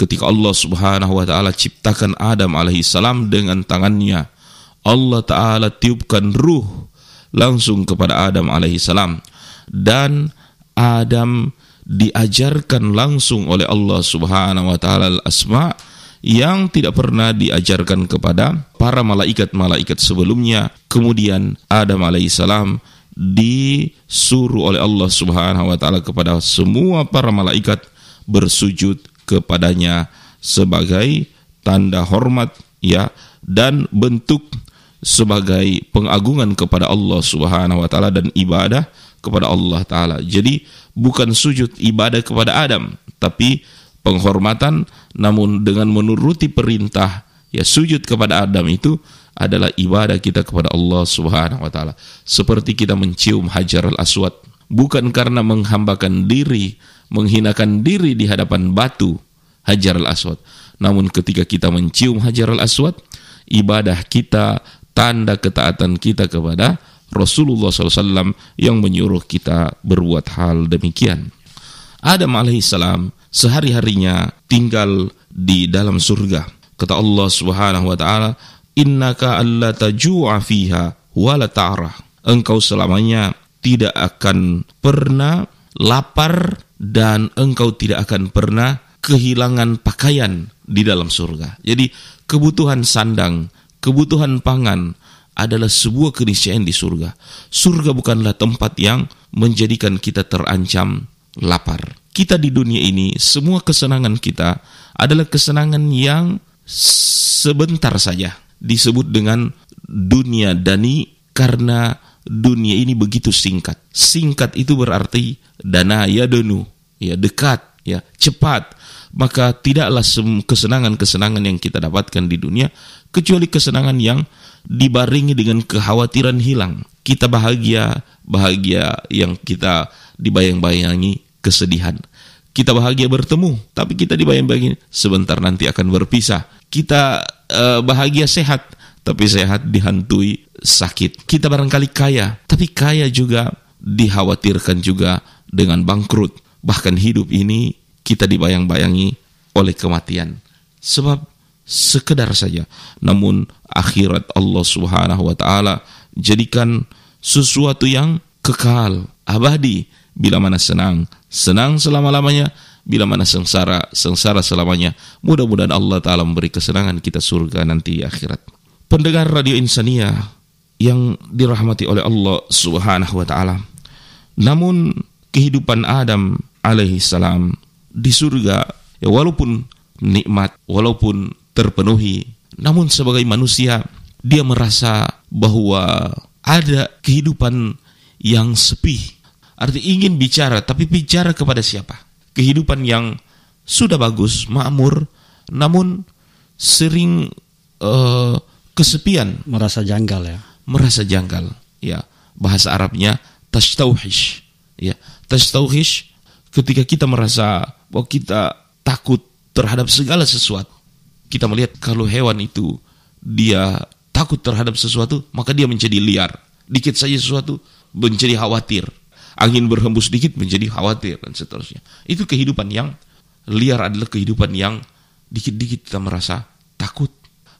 Speaker 2: Ketika Allah Subhanahu wa taala ciptakan Adam alaihi salam dengan tangannya, Allah taala tiupkan ruh langsung kepada Adam alaihissalam dan Adam diajarkan langsung oleh Allah Subhanahu wa taala al-asma yang tidak pernah diajarkan kepada para malaikat-malaikat sebelumnya. Kemudian Adam alaihissalam disuruh oleh Allah Subhanahu wa taala kepada semua para malaikat bersujud kepadanya sebagai tanda hormat ya dan bentuk sebagai pengagungan kepada Allah Subhanahu wa taala dan ibadah kepada Allah taala. Jadi bukan sujud ibadah kepada Adam, tapi penghormatan namun dengan menuruti perintah ya sujud kepada Adam itu adalah ibadah kita kepada Allah Subhanahu wa taala. Seperti kita mencium Hajar al-Aswad bukan karena menghambakan diri, menghinakan diri di hadapan batu Hajar al-Aswad. Namun ketika kita mencium Hajar al-Aswad, ibadah kita, tanda ketaatan kita kepada Rasulullah SAW yang menyuruh kita berbuat hal demikian. Adam alaihissalam sehari-harinya tinggal di dalam surga. Kata Allah Subhanahu wa taala, "Innaka alla tajua fiha wa la ta'rah." Engkau selamanya tidak akan pernah lapar dan engkau tidak akan pernah kehilangan pakaian di dalam surga. Jadi kebutuhan sandang, kebutuhan pangan adalah sebuah keniscayaan di surga. Surga bukanlah tempat yang menjadikan kita terancam lapar. Kita di dunia ini, semua kesenangan kita adalah kesenangan yang sebentar saja. Disebut dengan dunia dani karena dunia ini begitu singkat. Singkat itu berarti dana ya donu, ya dekat, ya cepat. Maka tidaklah kesenangan-kesenangan yang kita dapatkan di dunia kecuali kesenangan yang dibaringi dengan kekhawatiran hilang. Kita bahagia, bahagia yang kita dibayang-bayangi kesedihan. Kita bahagia bertemu, tapi kita dibayang-bayangi sebentar nanti akan berpisah. Kita uh, bahagia sehat, tapi sehat dihantui sakit. Kita barangkali kaya, tapi kaya juga dikhawatirkan juga dengan bangkrut. Bahkan hidup ini kita dibayang-bayangi oleh kematian. Sebab sekedar saja. Namun akhirat Allah Subhanahu wa taala jadikan sesuatu yang kekal, abadi. Bila mana senang, senang selama-lamanya. Bila mana sengsara, sengsara selamanya. Mudah-mudahan Allah taala memberi kesenangan kita surga nanti akhirat. Pendengar Radio Insania yang dirahmati oleh Allah Subhanahu wa taala. Namun kehidupan Adam alaihi salam di surga ya walaupun nikmat walaupun terpenuhi namun sebagai manusia dia merasa bahwa ada kehidupan yang sepi arti ingin bicara tapi bicara kepada siapa kehidupan yang sudah bagus makmur namun sering uh, kesepian
Speaker 1: merasa janggal ya
Speaker 2: merasa janggal ya bahasa Arabnya tashtauhish ya tashtauhish ketika kita merasa bahwa kita takut terhadap segala sesuatu. Kita melihat kalau hewan itu dia takut terhadap sesuatu, maka dia menjadi liar. Dikit saja sesuatu menjadi khawatir. Angin berhembus dikit menjadi khawatir dan seterusnya. Itu kehidupan yang liar adalah kehidupan yang dikit-dikit kita merasa takut,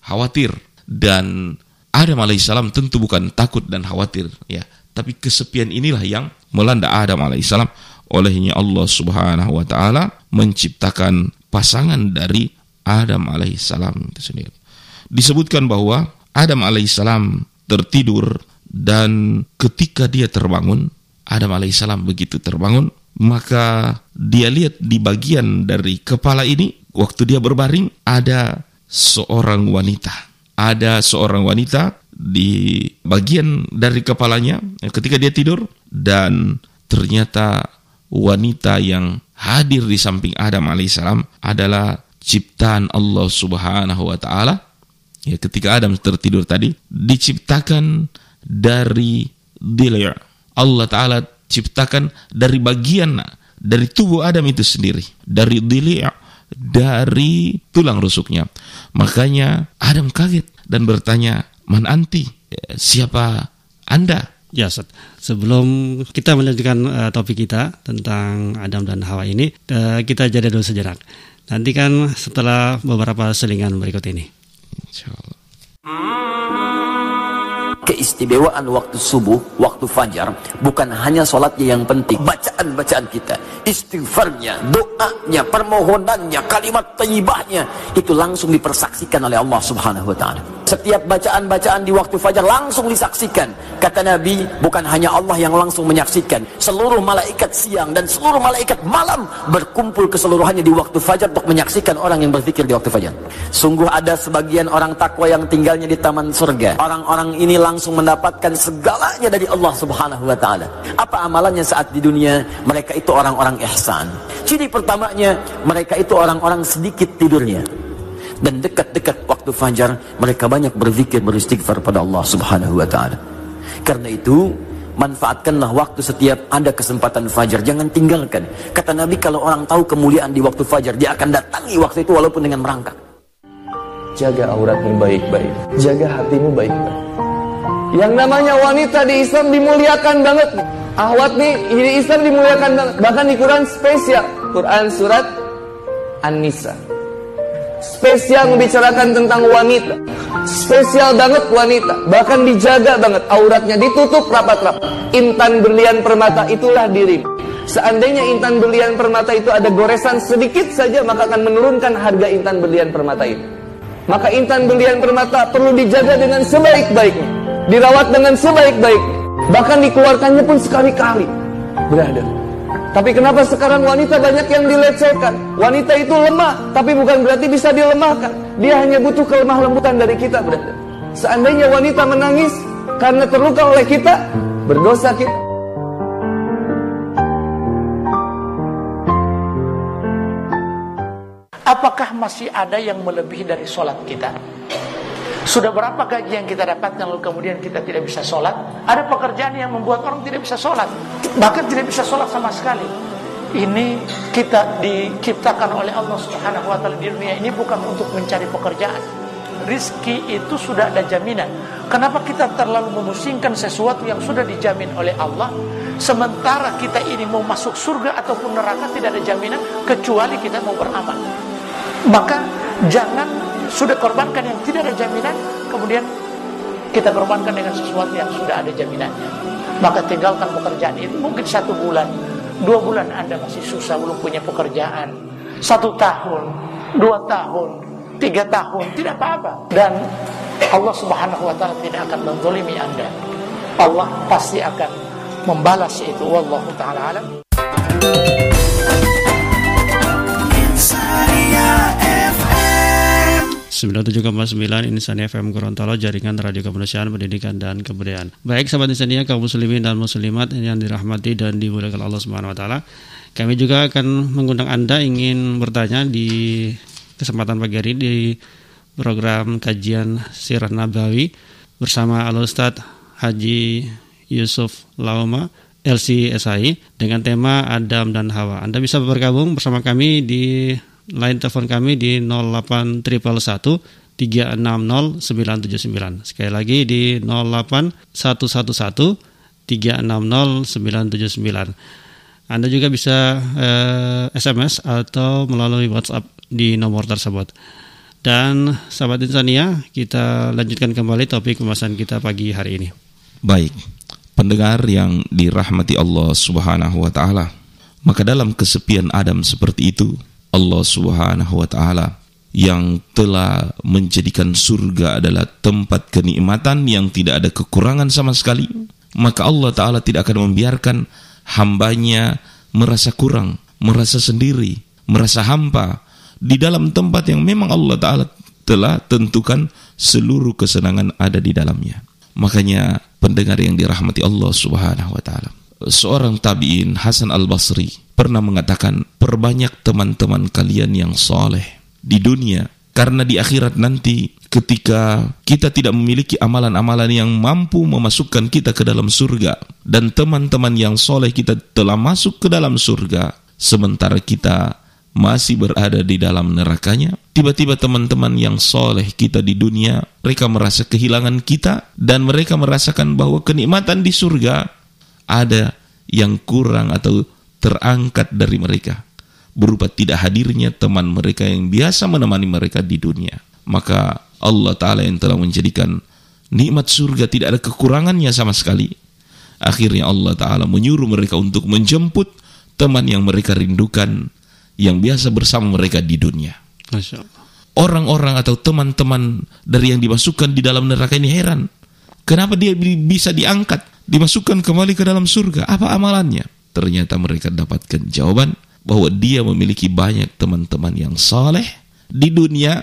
Speaker 2: khawatir dan Adam alaihissalam tentu bukan takut dan khawatir ya, tapi kesepian inilah yang melanda Adam alaihissalam olehnya Allah Subhanahu wa taala menciptakan pasangan dari Adam alaihissalam itu sendiri. Disebutkan bahwa Adam alaihissalam tertidur dan ketika dia terbangun, Adam alaihissalam begitu terbangun, maka dia lihat di bagian dari kepala ini waktu dia berbaring ada seorang wanita. Ada seorang wanita di bagian dari kepalanya ketika dia tidur dan ternyata wanita yang hadir di samping Adam alaihissalam adalah ciptaan Allah Subhanahu wa taala. Ya, ketika Adam tertidur tadi diciptakan dari dili' Allah taala ciptakan dari bagian dari tubuh Adam itu sendiri, dari dili' dari tulang rusuknya. Makanya Adam kaget dan bertanya, "Man anti? Siapa Anda?"
Speaker 1: Ya, Ustaz. Sebelum kita melanjutkan uh, topik kita tentang Adam dan Hawa ini, uh, kita jeda dulu sejenak. Nanti kan setelah beberapa selingan berikut ini.
Speaker 2: Insyaallah.
Speaker 3: keistimewaan waktu subuh, waktu fajar bukan hanya sholatnya yang penting, bacaan-bacaan kita, istighfarnya, doanya, permohonannya, kalimat tayyibahnya itu langsung dipersaksikan oleh Allah Subhanahu wa taala. Setiap bacaan-bacaan di waktu fajar langsung disaksikan. Kata Nabi, bukan hanya Allah yang langsung menyaksikan, seluruh malaikat siang dan seluruh malaikat malam berkumpul keseluruhannya di waktu fajar untuk menyaksikan orang yang berzikir di waktu fajar. Sungguh ada sebagian orang takwa yang tinggalnya di taman surga. Orang-orang ini langsung mendapatkan segalanya dari Allah Subhanahu wa taala. Apa amalannya saat di dunia? Mereka itu orang-orang ihsan. Ciri pertamanya, mereka itu orang-orang sedikit tidurnya. Dan dekat-dekat waktu fajar, mereka banyak berzikir beristighfar pada Allah Subhanahu wa taala. Karena itu, manfaatkanlah waktu setiap ada kesempatan fajar, jangan tinggalkan. Kata Nabi kalau orang tahu kemuliaan di waktu fajar, dia akan datangi waktu itu walaupun dengan merangkak.
Speaker 4: Jaga auratmu baik-baik. Jaga hatimu baik-baik. Yang namanya wanita di Islam dimuliakan banget. Ahwat nih di Islam dimuliakan banget. Bahkan di Quran spesial. Quran surat An-Nisa. Spesial membicarakan tentang wanita. Spesial banget wanita. Bahkan dijaga banget. Auratnya ditutup rapat-rapat. Intan berlian permata itulah diri. Seandainya intan berlian permata itu ada goresan sedikit saja maka akan menurunkan harga intan berlian permata itu. Maka intan berlian permata perlu dijaga dengan sebaik-baiknya. Dirawat dengan sebaik-baiknya. Bahkan dikeluarkannya pun sekali-kali. Berada. Tapi kenapa sekarang wanita banyak yang dilecehkan? Wanita itu lemah, tapi bukan berarti bisa dilemahkan. Dia hanya butuh kelemah lembutan dari kita, berada. Seandainya wanita menangis karena terluka oleh kita, berdosa kita.
Speaker 5: Apakah masih ada yang melebihi dari sholat kita? Sudah berapa gaji yang kita dapatkan lalu kemudian kita tidak bisa sholat? Ada pekerjaan yang membuat orang tidak bisa sholat. Bahkan tidak bisa sholat sama sekali. Ini kita diciptakan oleh Allah Subhanahu wa taala di dunia ini bukan untuk mencari pekerjaan. Rizki itu sudah ada jaminan. Kenapa kita terlalu memusingkan sesuatu yang sudah dijamin oleh Allah sementara kita ini mau masuk surga ataupun neraka tidak ada jaminan kecuali kita mau beramal. Maka jangan sudah korbankan yang tidak ada jaminan kemudian kita korbankan dengan sesuatu yang sudah ada jaminannya. Maka tinggalkan pekerjaan itu mungkin satu bulan, dua bulan anda masih susah belum punya pekerjaan, satu tahun, dua tahun, tiga tahun tidak apa-apa dan Allah Subhanahu Wa Taala tidak akan menzolimi anda. Allah pasti akan membalas itu. Wallahu taala alam.
Speaker 1: 97,9 Insania FM Gorontalo Jaringan Radio Kemanusiaan Pendidikan dan Kebudayaan Baik sahabat Insania kaum muslimin dan muslimat Yang dirahmati dan dimuliakan Allah Subhanahu Wa Taala Kami juga akan mengundang Anda ingin bertanya di kesempatan pagi hari di program kajian Sirah Nabawi bersama Al Ustadz Haji Yusuf Lauma LCSI dengan tema Adam dan Hawa. Anda bisa bergabung bersama kami di line telepon kami di 08111 360 979. Sekali lagi di 08111 360 979. Anda juga bisa eh, SMS atau melalui WhatsApp di nomor tersebut. Dan sahabat Insania, kita lanjutkan kembali topik pembahasan kita pagi hari ini.
Speaker 2: Baik, pendengar yang dirahmati Allah Subhanahu wa taala. Maka dalam kesepian Adam seperti itu, Allah Subhanahu wa taala yang telah menjadikan surga adalah tempat kenikmatan yang tidak ada kekurangan sama sekali, maka Allah taala tidak akan membiarkan hambanya merasa kurang, merasa sendiri, merasa hampa di dalam tempat yang memang Allah taala telah tentukan seluruh kesenangan ada di dalamnya. Makanya pendengar yang dirahmati Allah Subhanahu wa taala. Seorang tabi'in Hasan Al-Basri pernah mengatakan, "Perbanyak teman-teman kalian yang soleh di dunia karena di akhirat nanti ketika kita tidak memiliki amalan-amalan yang mampu memasukkan kita ke dalam surga dan teman-teman yang soleh kita telah masuk ke dalam surga sementara kita masih berada di dalam nerakanya. Tiba-tiba teman-teman yang soleh kita di dunia mereka merasa kehilangan kita dan mereka merasakan bahwa kenikmatan di surga ada yang kurang atau terangkat dari mereka berupa tidak hadirnya teman mereka yang biasa menemani mereka di dunia maka Allah Ta'ala yang telah menjadikan nikmat surga tidak ada kekurangannya sama sekali. Akhirnya Allah Ta'ala menyuruh mereka untuk menjemput teman yang mereka rindukan, yang biasa bersama mereka di dunia. Orang-orang atau teman-teman dari yang dimasukkan di dalam neraka ini heran. Kenapa dia bi- bisa diangkat, dimasukkan kembali ke dalam surga? Apa amalannya? Ternyata mereka dapatkan jawaban bahwa dia memiliki banyak teman-teman yang saleh di dunia.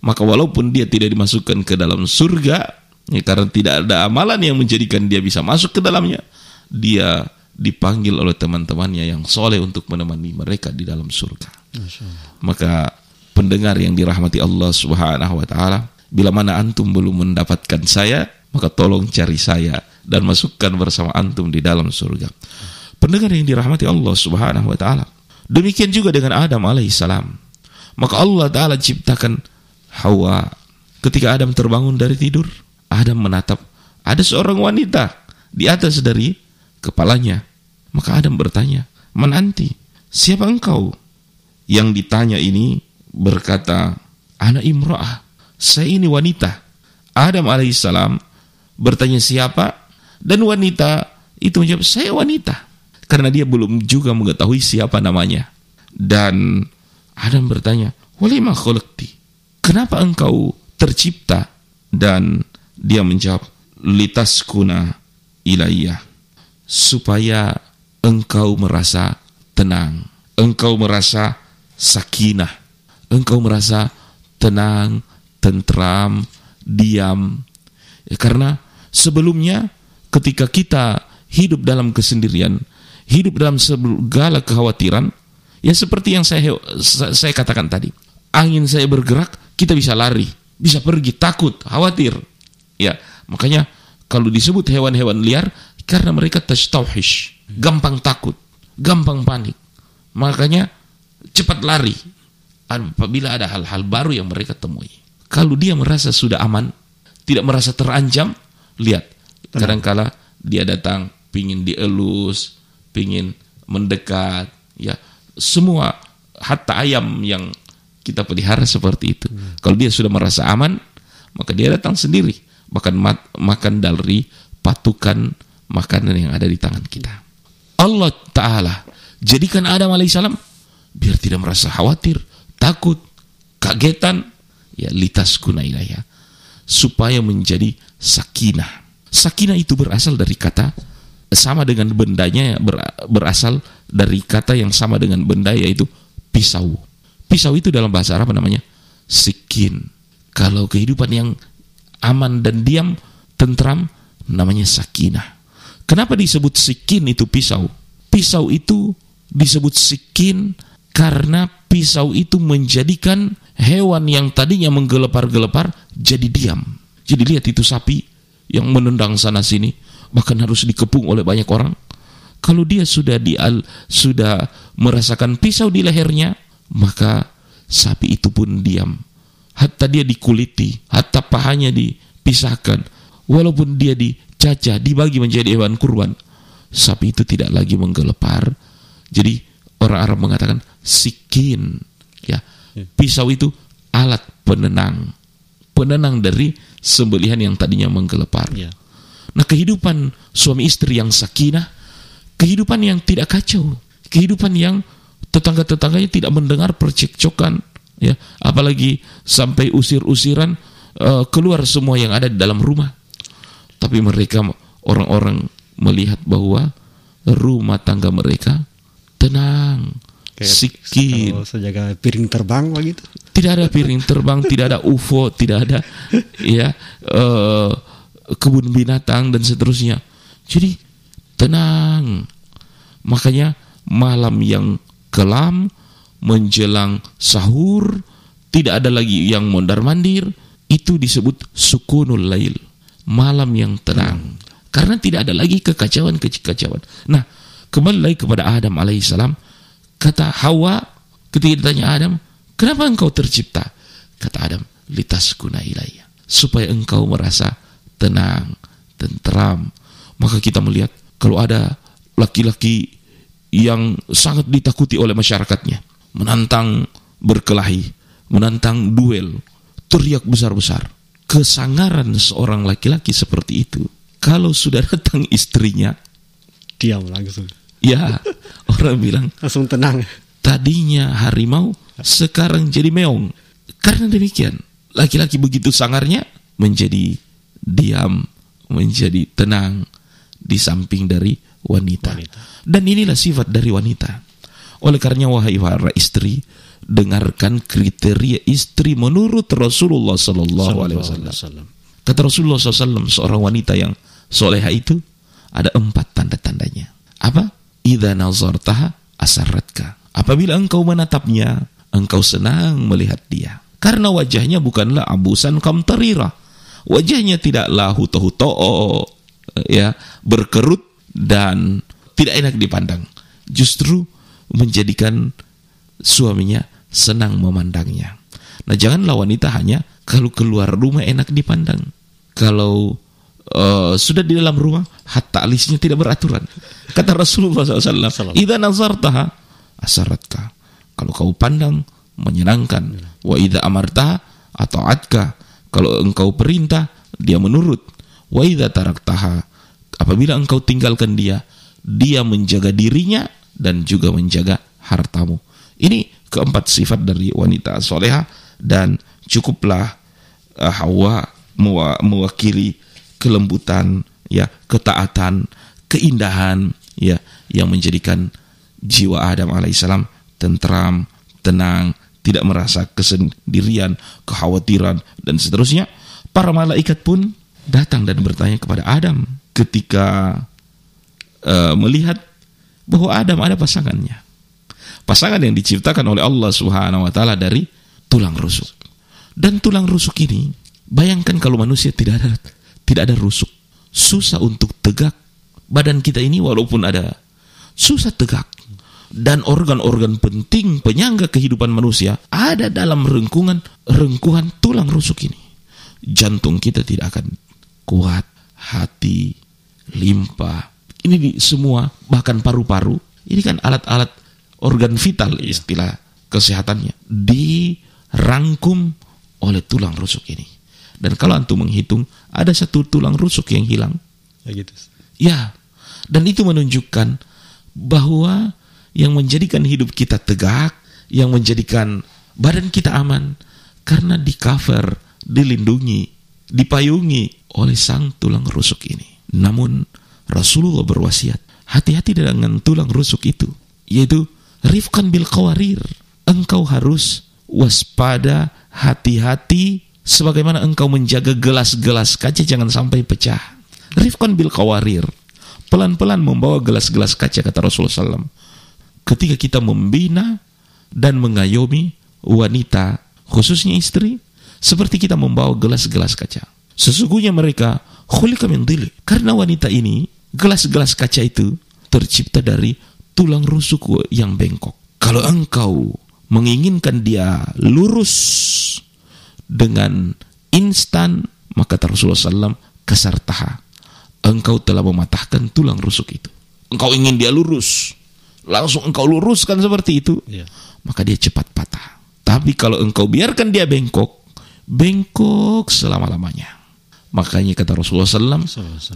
Speaker 2: Maka walaupun dia tidak dimasukkan ke dalam surga ya, karena tidak ada amalan yang menjadikan dia bisa masuk ke dalamnya dia dipanggil oleh teman-temannya yang soleh untuk menemani mereka di dalam surga. Maka pendengar yang dirahmati Allah Subhanahu wa taala bila mana antum belum mendapatkan saya maka tolong cari saya dan masukkan bersama antum di dalam surga pendengar yang dirahmati Allah Subhanahu wa taala demikian juga dengan Adam alaihissalam maka Allah taala ciptakan Hawa. Ketika Adam terbangun dari tidur, Adam menatap ada seorang wanita di atas dari kepalanya. Maka Adam bertanya, "Menanti, siapa engkau?" Yang ditanya ini berkata, "Ana imra'ah." Saya ini wanita. Adam alaihissalam bertanya siapa dan wanita itu menjawab, "Saya wanita." Karena dia belum juga mengetahui siapa namanya. Dan Adam bertanya, "Walima khalaqti?" kenapa engkau tercipta? Dan dia menjawab, litaskuna ilayya. Supaya engkau merasa tenang. Engkau merasa sakinah. Engkau merasa tenang, tentram, diam. Ya, karena sebelumnya ketika kita hidup dalam kesendirian, hidup dalam segala kekhawatiran, ya seperti yang saya saya katakan tadi. Angin saya bergerak, kita bisa lari, bisa pergi, takut, khawatir. Ya, makanya kalau disebut hewan-hewan liar karena mereka tastauhish, gampang takut, gampang panik. Makanya cepat lari apabila ada hal-hal baru yang mereka temui. Kalau dia merasa sudah aman, tidak merasa terancam, lihat, kadangkala dia datang pingin dielus, pingin mendekat, ya semua hatta ayam yang kita pelihara seperti itu. Kalau dia sudah merasa aman, maka dia datang sendiri, bahkan mat- makan dari patukan makanan yang ada di tangan kita. Allah Ta'ala jadikan Adam alaihissalam biar tidak merasa khawatir, takut, kagetan, ya litas kuna ilayah, supaya menjadi sakinah. Sakinah itu berasal dari kata sama dengan bendanya ber- berasal dari kata yang sama dengan benda yaitu pisau. Pisau itu dalam bahasa Arab namanya sikin. Kalau kehidupan yang aman dan diam, tentram, namanya sakinah. Kenapa disebut sikin itu pisau? Pisau itu disebut sikin karena pisau itu menjadikan hewan yang tadinya menggelepar-gelepar jadi diam. Jadi lihat itu sapi yang menendang sana sini, bahkan harus dikepung oleh banyak orang. Kalau dia sudah di sudah merasakan pisau di lehernya, maka sapi itu pun diam. Hatta dia dikuliti, hatta pahanya dipisahkan, walaupun dia dicacah, dibagi menjadi hewan kurban, sapi itu tidak lagi menggelepar. Jadi orang Arab mengatakan sikin, ya pisau itu alat penenang, penenang dari sembelihan yang tadinya menggelepar.
Speaker 1: Ya.
Speaker 2: Nah kehidupan suami istri yang sakinah, kehidupan yang tidak kacau, kehidupan yang tetangga-tetangganya tidak mendengar percekcokan, ya, apalagi sampai usir-usiran eh, keluar semua yang ada di dalam rumah. Tapi mereka orang-orang melihat bahwa rumah tangga mereka tenang,
Speaker 1: Kayak Kalau sejaga piring terbang begitu.
Speaker 2: tidak ada piring terbang, tidak ada UFO, tidak ada ya eh, kebun binatang dan seterusnya. Jadi tenang. Makanya malam yang kelam menjelang sahur tidak ada lagi yang mondar mandir itu disebut sukunul lail malam yang tenang. Karena tidak ada lagi kekacauan kekacauan nah kembali lagi kepada Adam alaihissalam kata Hawa ketika ditanya Adam kenapa engkau tercipta? Kata Adam litas kuna ilayya supaya engkau merasa tenang tentram maka kita melihat kalau ada laki-laki yang sangat ditakuti oleh masyarakatnya menantang berkelahi menantang duel teriak besar-besar kesangaran seorang laki-laki seperti itu. Kalau sudah datang istrinya,
Speaker 1: Diam langsung.
Speaker 2: ya orang bilang
Speaker 1: Langsung tenang.
Speaker 2: tadinya harimau, sekarang jadi meong. Karena demikian, laki-laki begitu sangarnya menjadi diam, menjadi tenang di samping dari wanita.
Speaker 1: Wanita.
Speaker 2: Dan inilah sifat dari wanita. Oleh karenanya wahai para istri, dengarkan kriteria istri menurut Rasulullah Sallallahu Alaihi Wasallam. Kata Rasulullah SAW, seorang wanita yang soleha itu ada empat tanda-tandanya. Apa? Idza nazartaha asarratka. Apabila engkau menatapnya, engkau senang melihat dia. Karena wajahnya bukanlah abusan kamtarira. Wajahnya tidaklah huto-huto, ya, berkerut dan tidak enak dipandang. Justru menjadikan suaminya senang memandangnya. Nah, janganlah wanita hanya kalau keluar rumah enak dipandang. Kalau eh, sudah di dalam rumah, hatta alisnya tidak beraturan. Kata Rasulullah SAW, Idza nazartaha asaratka. Kalau kau pandang, menyenangkan. Wa idza amartaha ata'atka. Kalau engkau perintah, dia menurut. Wa idza taraktaha. Apabila engkau tinggalkan dia, dia menjaga dirinya dan juga menjaga hartamu. Ini keempat sifat dari wanita soleha dan cukuplah uh, Hawa mewa- mewakili kelembutan, ya ketaatan, keindahan, ya yang menjadikan jiwa Adam alaihissalam tentram, tenang, tidak merasa kesendirian, kekhawatiran dan seterusnya. Para malaikat pun datang dan bertanya kepada Adam ketika eh, melihat bahwa Adam ada pasangannya. Pasangan yang diciptakan oleh Allah Subhanahu wa taala dari tulang rusuk. Dan tulang rusuk ini, bayangkan kalau manusia tidak ada tidak ada rusuk, susah untuk tegak. Badan kita ini walaupun ada susah tegak. Dan organ-organ penting penyangga kehidupan manusia ada dalam rengkungan rengkuhan tulang rusuk ini. Jantung kita tidak akan kuat, hati, limpa, ini di semua bahkan paru-paru. Ini kan alat-alat organ vital istilah kesehatannya. Dirangkum oleh tulang rusuk ini. Dan kalau antum menghitung ada satu tulang rusuk yang hilang.
Speaker 1: Ya gitu.
Speaker 2: ya dan itu menunjukkan bahwa yang menjadikan hidup kita tegak yang menjadikan badan kita aman karena di cover dilindungi dipayungi oleh sang tulang rusuk ini namun Rasulullah berwasiat, hati-hati dengan tulang rusuk itu, yaitu rifkan bil qawarir. Engkau harus waspada, hati-hati sebagaimana engkau menjaga gelas-gelas kaca jangan sampai pecah. Rifkan bil qawarir. Pelan-pelan membawa gelas-gelas kaca kata Rasulullah SAW. Ketika kita membina dan mengayomi wanita, khususnya istri, seperti kita membawa gelas-gelas kaca. Sesungguhnya mereka khulika. Karena wanita ini, gelas-gelas kaca itu tercipta dari tulang rusuk yang bengkok. Kalau engkau menginginkan dia lurus dengan instan, maka Rasulullah SAW, kesartaha. Engkau telah mematahkan tulang rusuk itu. Engkau ingin dia lurus. Langsung engkau luruskan seperti itu.
Speaker 1: Iya.
Speaker 2: Maka dia cepat patah. Tapi kalau engkau biarkan dia bengkok, bengkok selama-lamanya. Makanya kata Rasulullah SAW,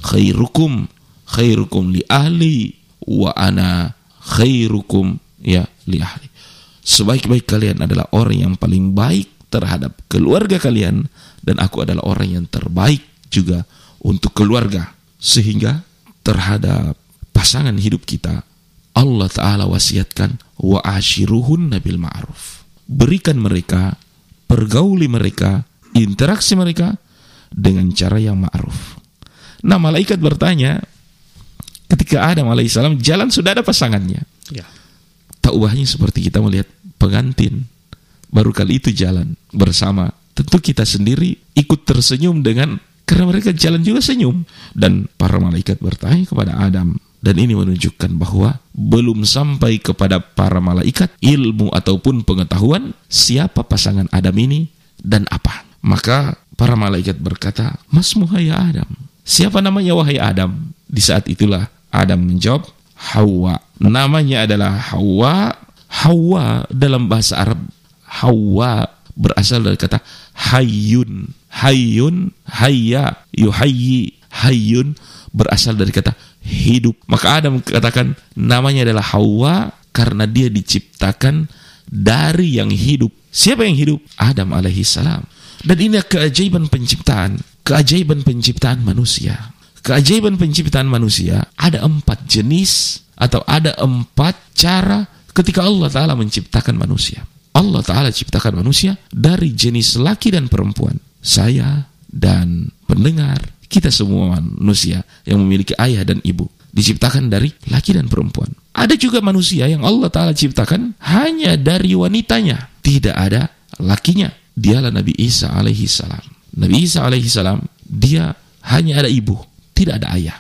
Speaker 2: khairukum khairukum li ahli wa ana khairukum ya li ahli. Sebaik-baik kalian adalah orang yang paling baik terhadap keluarga kalian dan aku adalah orang yang terbaik juga untuk keluarga. Sehingga terhadap pasangan hidup kita Allah Ta'ala wasiatkan wa ashiruhun nabil ma'ruf. Berikan mereka, pergauli mereka, interaksi mereka dengan cara yang ma'ruf. Nah malaikat bertanya, ketika Adam alaihissalam jalan sudah ada pasangannya.
Speaker 1: Ya.
Speaker 2: Tak ubahnya seperti kita melihat pengantin. Baru kali itu jalan bersama. Tentu kita sendiri ikut tersenyum dengan karena mereka jalan juga senyum. Dan para malaikat bertanya kepada Adam. Dan ini menunjukkan bahwa belum sampai kepada para malaikat ilmu ataupun pengetahuan siapa pasangan Adam ini dan apa. Maka para malaikat berkata, Masmuha ya Adam. Siapa namanya wahai Adam? Di saat itulah Adam menjawab, Hawa. Namanya adalah Hawa. Hawa dalam bahasa Arab, Hawa berasal dari kata hayyun. Hayyun, hayya, yuhayyi, hayyun berasal dari kata hidup. Maka Adam katakan namanya adalah Hawa karena dia diciptakan dari yang hidup. Siapa yang hidup? Adam alaihi salam. Dan ini keajaiban penciptaan, keajaiban penciptaan manusia. Keajaiban penciptaan manusia ada empat jenis atau ada empat cara ketika Allah Ta'ala menciptakan manusia. Allah Ta'ala ciptakan manusia dari jenis laki dan perempuan. Saya dan pendengar, kita semua manusia yang memiliki ayah dan ibu. Diciptakan dari laki dan perempuan. Ada juga manusia yang Allah Ta'ala ciptakan hanya dari wanitanya. Tidak ada lakinya. Dialah Nabi Isa alaihi salam. Nabi Isa alaihi salam, dia hanya ada ibu, tidak ada ayah.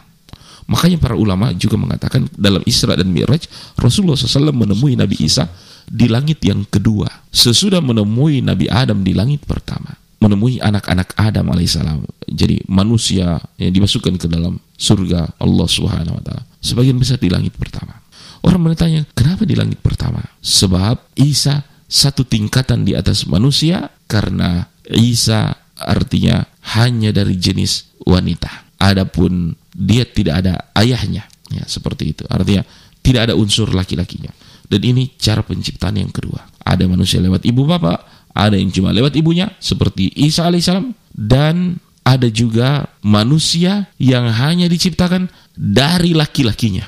Speaker 2: Makanya para ulama juga mengatakan dalam Isra dan Mi'raj, Rasulullah SAW menemui Nabi Isa di langit yang kedua. Sesudah menemui Nabi Adam di langit pertama. Menemui anak-anak Adam alaihissalam. Jadi manusia yang dimasukkan ke dalam surga Allah Subhanahu wa taala. Sebagian besar di langit pertama. Orang bertanya, kenapa di langit pertama? Sebab Isa satu tingkatan di atas manusia karena Isa artinya hanya dari jenis wanita. Adapun dia tidak ada ayahnya, ya seperti itu. Artinya tidak ada unsur laki-lakinya. Dan ini cara penciptaan yang kedua. Ada manusia lewat ibu bapak, ada yang cuma lewat ibunya seperti Isa alaihissalam dan ada juga manusia yang hanya diciptakan dari laki-lakinya.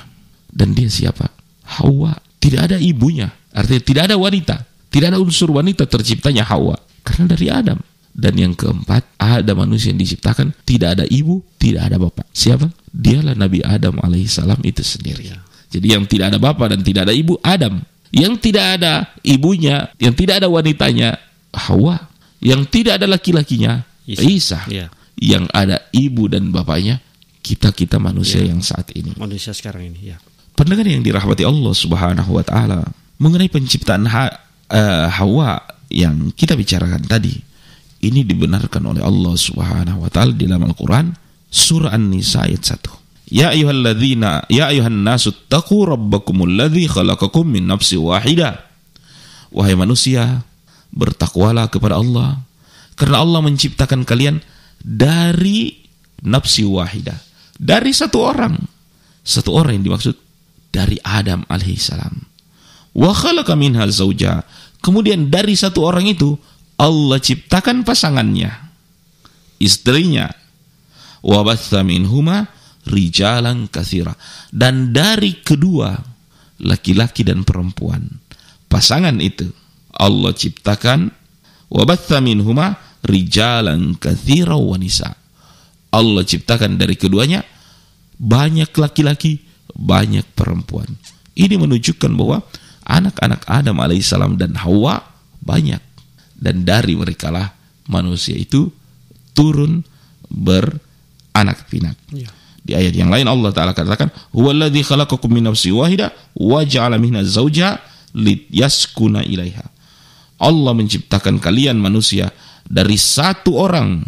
Speaker 2: Dan dia siapa? Hawa. Tidak ada ibunya. Artinya tidak ada wanita. Tidak ada unsur wanita terciptanya Hawa. Karena dari Adam. Dan yang keempat, ada manusia yang diciptakan tidak ada ibu, tidak ada bapak. Siapa? Dialah Nabi Adam alaihissalam itu sendiri. Jadi yang tidak ada bapak dan tidak ada ibu, Adam. Yang tidak ada ibunya, yang tidak ada wanitanya, Hawa. Yang tidak ada laki-lakinya,
Speaker 1: Isa.
Speaker 2: Isa.
Speaker 1: Ya.
Speaker 2: Yang ada ibu dan bapaknya, kita-kita manusia yang saat ini.
Speaker 1: Manusia sekarang ini, ya.
Speaker 2: Pendengar yang dirahmati Allah Subhanahu wa taala, mengenai penciptaan ha- eh, Hawa yang kita bicarakan tadi, ini dibenarkan oleh Allah Subhanahu wa taala di dalam Al-Qur'an surah An-Nisa ayat 1. Ya ayyuhalladzina ya ayyuhan nasu taqu rabbakumul ladzi khalaqakum min nafsin wahidah. Wahai manusia, bertakwalah kepada Allah karena Allah menciptakan kalian dari nafsi wahidah, dari satu orang. Satu orang yang dimaksud dari Adam alaihissalam. Wa khalaqa minha zauja. Kemudian dari satu orang itu Allah ciptakan pasangannya, istrinya. Wa batha minhuma rijalan kathira. Dan dari kedua laki-laki dan perempuan, pasangan itu Allah ciptakan wa batha minhuma rijalan kathira wa nisa. Allah ciptakan dari keduanya banyak laki-laki, banyak perempuan. Ini menunjukkan bahwa anak-anak Adam alaihissalam dan Hawa banyak dan dari mereka lah manusia itu turun beranak pinak.
Speaker 1: Ya.
Speaker 2: Di ayat yang lain Allah Taala katakan, "Huwallazi khalaqakum min nafsin wahidah wa ja'ala minha zawjaha litaskuna ilaiha." Allah menciptakan kalian manusia dari satu orang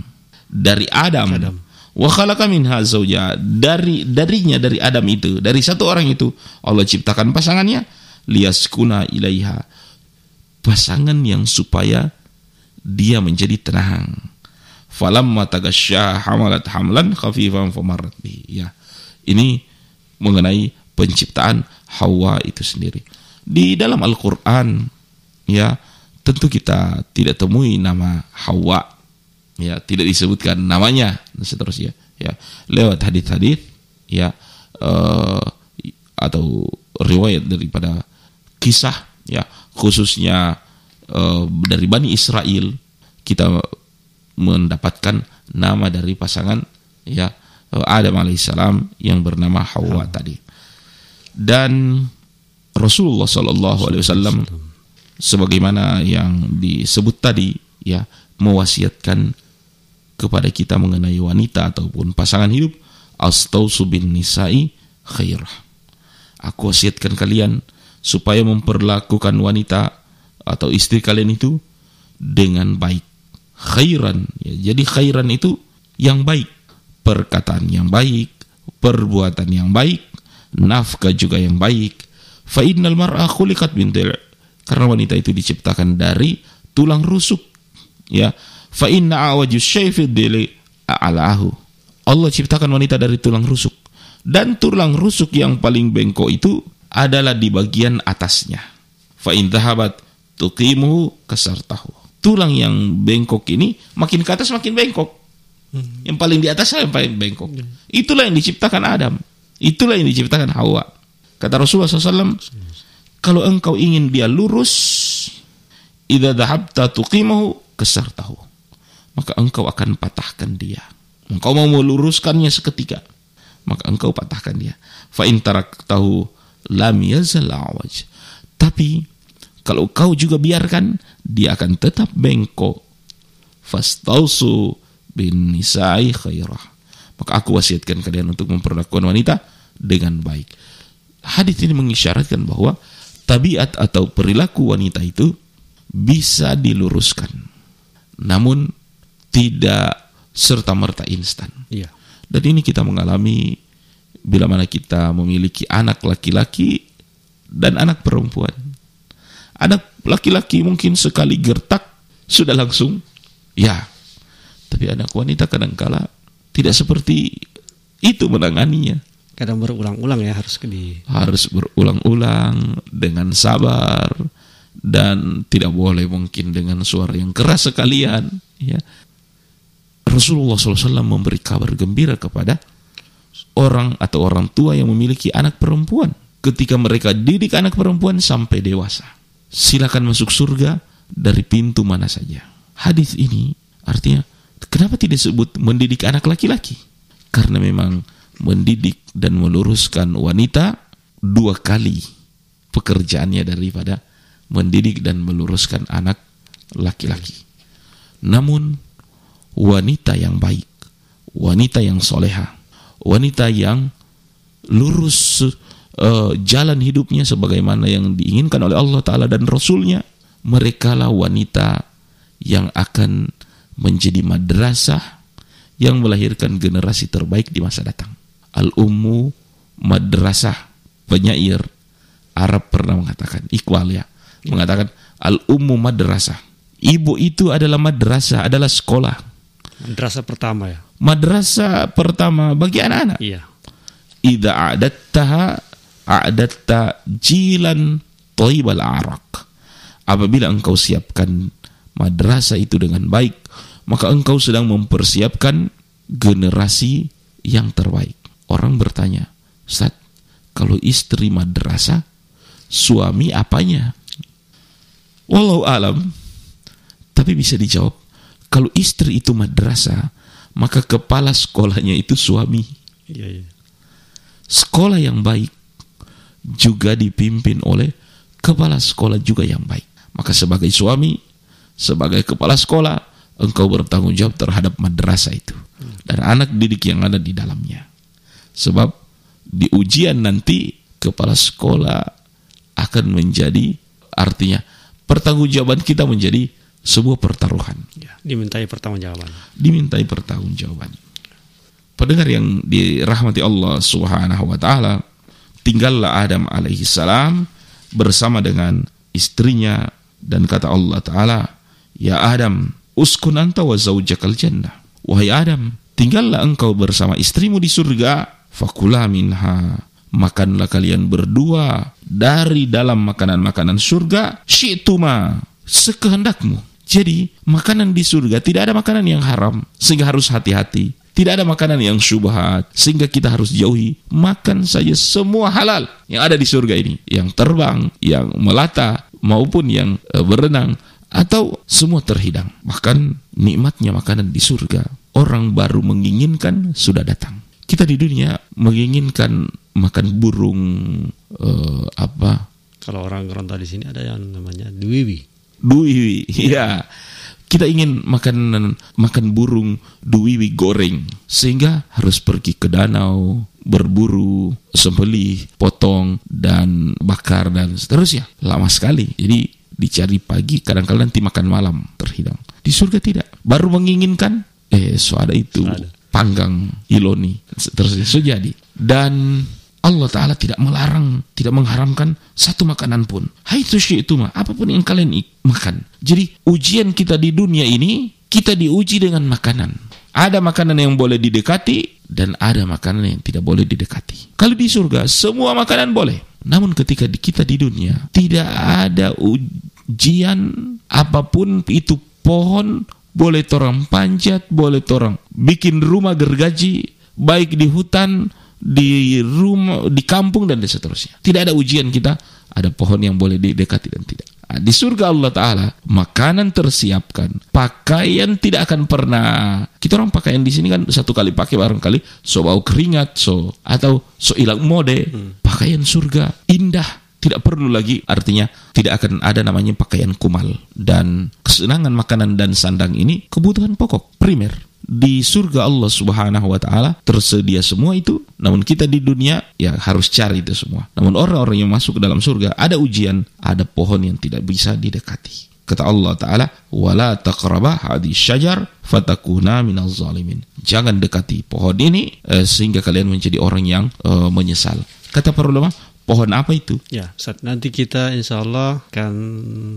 Speaker 2: dari Adam.
Speaker 1: Adam.
Speaker 2: Wa khalaqa minha zawjaha dari darinya dari Adam itu, dari satu orang itu Allah ciptakan pasangannya liyaskuna ilaiha. Pasangan yang supaya dia menjadi tenang. Falamma tagasya hamalat hamlan khafifan famarrat bihi. Ya. Ini mengenai penciptaan Hawa itu sendiri. Di dalam Al-Qur'an ya, tentu kita tidak temui nama Hawa. Ya, tidak disebutkan namanya dan seterusnya ya. Lewat hadis-hadis ya eh, atau riwayat daripada kisah ya khususnya eh, dari Bani Israel kita mendapatkan nama dari pasangan ya Adam alaihissalam yang bernama Hawa tadi dan Rasulullah Shallallahu Alaihi Wasallam sebagaimana yang disebut tadi ya mewasiatkan kepada kita mengenai wanita ataupun pasangan hidup astausu bin nisa'i khairah. Aku wasiatkan kalian supaya memperlakukan wanita atau istri kalian itu dengan baik. Khairan ya, jadi khairan itu yang baik perkataan yang baik perbuatan yang baik nafkah juga yang baik. Fa innal mar'a khuliqat min karena wanita itu diciptakan dari tulang rusuk Ya, fa inna awajus syaifi dili a'lahu. Allah ciptakan wanita dari tulang rusuk dan tulang rusuk yang paling bengkok itu adalah di bagian atasnya. Fa in dhahabat tuqimuhu kasartahu. Tulang yang bengkok ini makin ke atas makin bengkok. Yang paling di atas yang paling bengkok. Itulah yang diciptakan Adam. Itulah yang diciptakan Hawa. Kata Rasulullah SAW, kalau engkau ingin dia lurus, idza dhahabta tuqimahu kasartahu. Maka engkau akan patahkan dia. Engkau mau meluruskannya seketika, maka engkau patahkan dia. Fa taraktahu lam yazal awaj. Tapi kalau kau juga biarkan, dia akan tetap bengkok. Fastausu bin nisa'i khairah. Maka aku wasiatkan kalian untuk memperlakukan wanita dengan baik. Hadis ini mengisyaratkan bahwa tabiat atau perilaku wanita itu bisa diluruskan. Namun tidak serta-merta instan.
Speaker 1: Iya.
Speaker 2: Dan ini kita mengalami bila mana kita memiliki anak laki-laki dan anak perempuan. Anak laki-laki mungkin sekali gertak sudah langsung ya. Tapi anak wanita kadangkala tidak seperti itu menanganinya.
Speaker 1: Kadang berulang-ulang ya harus di
Speaker 2: Harus berulang-ulang dengan sabar dan tidak boleh mungkin dengan suara yang keras sekalian. Ya. Rasulullah SAW memberi kabar gembira kepada orang atau orang tua yang memiliki anak perempuan. Ketika mereka didik anak perempuan sampai dewasa. Silakan masuk surga dari pintu mana saja. Hadis ini artinya kenapa tidak disebut mendidik anak laki-laki? Karena memang mendidik dan meluruskan wanita dua kali pekerjaannya daripada mendidik dan meluruskan anak laki-laki. Namun wanita yang baik, wanita yang soleha, wanita yang lurus eh, jalan hidupnya sebagaimana yang diinginkan oleh Allah Ta'ala dan Rasulnya, merekalah wanita yang akan menjadi madrasah yang melahirkan generasi terbaik di masa datang. Al-Ummu Madrasah penyair Arab pernah mengatakan Iqbal ya mengatakan Al-Ummu Madrasah. Ibu itu adalah madrasah adalah sekolah.
Speaker 1: Madrasah pertama ya.
Speaker 2: madrasah pertama bagi anak-anak.
Speaker 1: Iya.
Speaker 2: idza a'dattaha a'datta jilan thayyibal arak apabila engkau siapkan madrasah itu dengan baik maka engkau sedang mempersiapkan generasi yang terbaik orang bertanya Ustaz kalau istri madrasah suami apanya Wallahu alam tapi bisa dijawab kalau istri itu madrasah maka kepala sekolahnya itu suami
Speaker 1: Iya, iya.
Speaker 2: sekolah yang baik juga dipimpin oleh kepala sekolah juga yang baik. Maka sebagai suami, sebagai kepala sekolah, engkau bertanggung jawab terhadap madrasah itu dan anak didik yang ada di dalamnya. Sebab di ujian nanti kepala sekolah akan menjadi artinya pertanggungjawaban kita menjadi sebuah pertaruhan.
Speaker 1: Ya, dimintai pertanggungjawaban.
Speaker 2: dimintai pertanggungjawaban. Pendengar yang dirahmati Allah Subhanahu wa taala, tinggallah Adam alaihi salam bersama dengan istrinya dan kata Allah taala, "Ya Adam, uskun anta wa zaujakal jannah." Wahai Adam, tinggallah engkau bersama istrimu di surga, fakula minha. Makanlah kalian berdua dari dalam makanan-makanan surga, syi'tuma, sekehendakmu. Jadi, makanan di surga tidak ada makanan yang haram, sehingga harus hati-hati. Tidak ada makanan yang syubhat, sehingga kita harus jauhi. Makan saja semua halal yang ada di surga ini. Yang terbang, yang melata, maupun yang eh, berenang, atau semua terhidang. Bahkan nikmatnya makanan di surga, orang baru menginginkan sudah datang. Kita di dunia menginginkan makan burung, eh, apa,
Speaker 1: Kalau orang Gorontalo di sini ada yang namanya Dwiwi.
Speaker 2: Dui, ya. Kita ingin makan makan burung duwiwi goreng sehingga harus pergi ke danau berburu sembelih potong dan bakar dan seterusnya lama sekali jadi dicari pagi kadang-kadang nanti makan malam terhidang di surga tidak baru menginginkan eh so ada itu
Speaker 1: Ada.
Speaker 2: Panggang iloni so jadi dan Allah Ta'ala tidak melarang, tidak mengharamkan satu makanan pun. Hai itu mah, apa pun yang kalian makan. Jadi ujian kita di dunia ini, kita diuji dengan makanan. Ada makanan yang boleh didekati, dan ada makanan yang tidak boleh didekati. Kalau di surga, semua makanan boleh. Namun ketika kita di dunia, tidak ada ujian apa pun itu pohon, boleh torang panjat, boleh torang bikin rumah gergaji, baik di hutan, di rumah, di kampung dan seterusnya. Tidak ada ujian kita, ada pohon yang boleh didekati dan tidak. Nah, di surga Allah Taala makanan tersiapkan, pakaian tidak akan pernah. Kita orang pakaian di sini kan satu kali pakai barangkali so bau keringat, so atau so hilang mode. Pakaian surga indah, tidak perlu lagi artinya tidak akan ada namanya pakaian kumal. Dan kesenangan makanan dan sandang ini kebutuhan pokok primer. Di surga Allah Subhanahu wa taala tersedia semua itu namun kita di dunia ya harus cari itu semua. Namun orang-orang yang masuk ke dalam surga ada ujian ada pohon yang tidak bisa didekati. Kata Allah taala wala taqraba hadis syajar fatakuna minaz zalimin. Jangan dekati pohon ini eh, sehingga kalian menjadi orang yang eh, menyesal. Kata para ulama pohon apa itu
Speaker 1: Ya, Ustaz, nanti kita insya Allah akan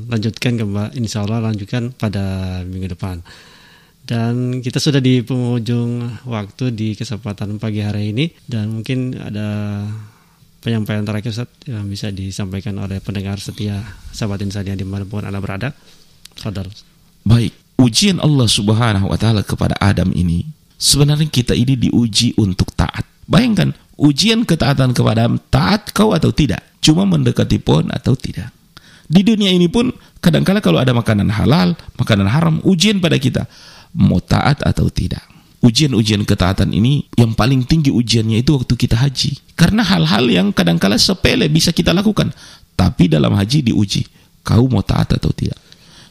Speaker 1: lanjutkan kembali, insya Allah lanjutkan pada minggu depan. Dan kita sudah di penghujung waktu di kesempatan pagi hari ini dan mungkin ada penyampaian terakhir Ustaz yang bisa disampaikan oleh pendengar setia sahabat insan yang di mana pun anda berada. Fadal.
Speaker 2: Baik, ujian Allah Subhanahu wa taala kepada Adam ini sebenarnya kita ini diuji untuk taat. Bayangkan, ujian ketaatan kepada taat kau atau tidak? Cuma mendekati pohon atau tidak? Di dunia ini pun kadangkala kalau ada makanan halal, makanan haram, ujian pada kita mau taat atau tidak. Ujian-ujian ketaatan ini yang paling tinggi ujiannya itu waktu kita haji. Karena hal-hal yang kadangkala sepele bisa kita lakukan, tapi dalam haji diuji. Kau mau taat atau tidak?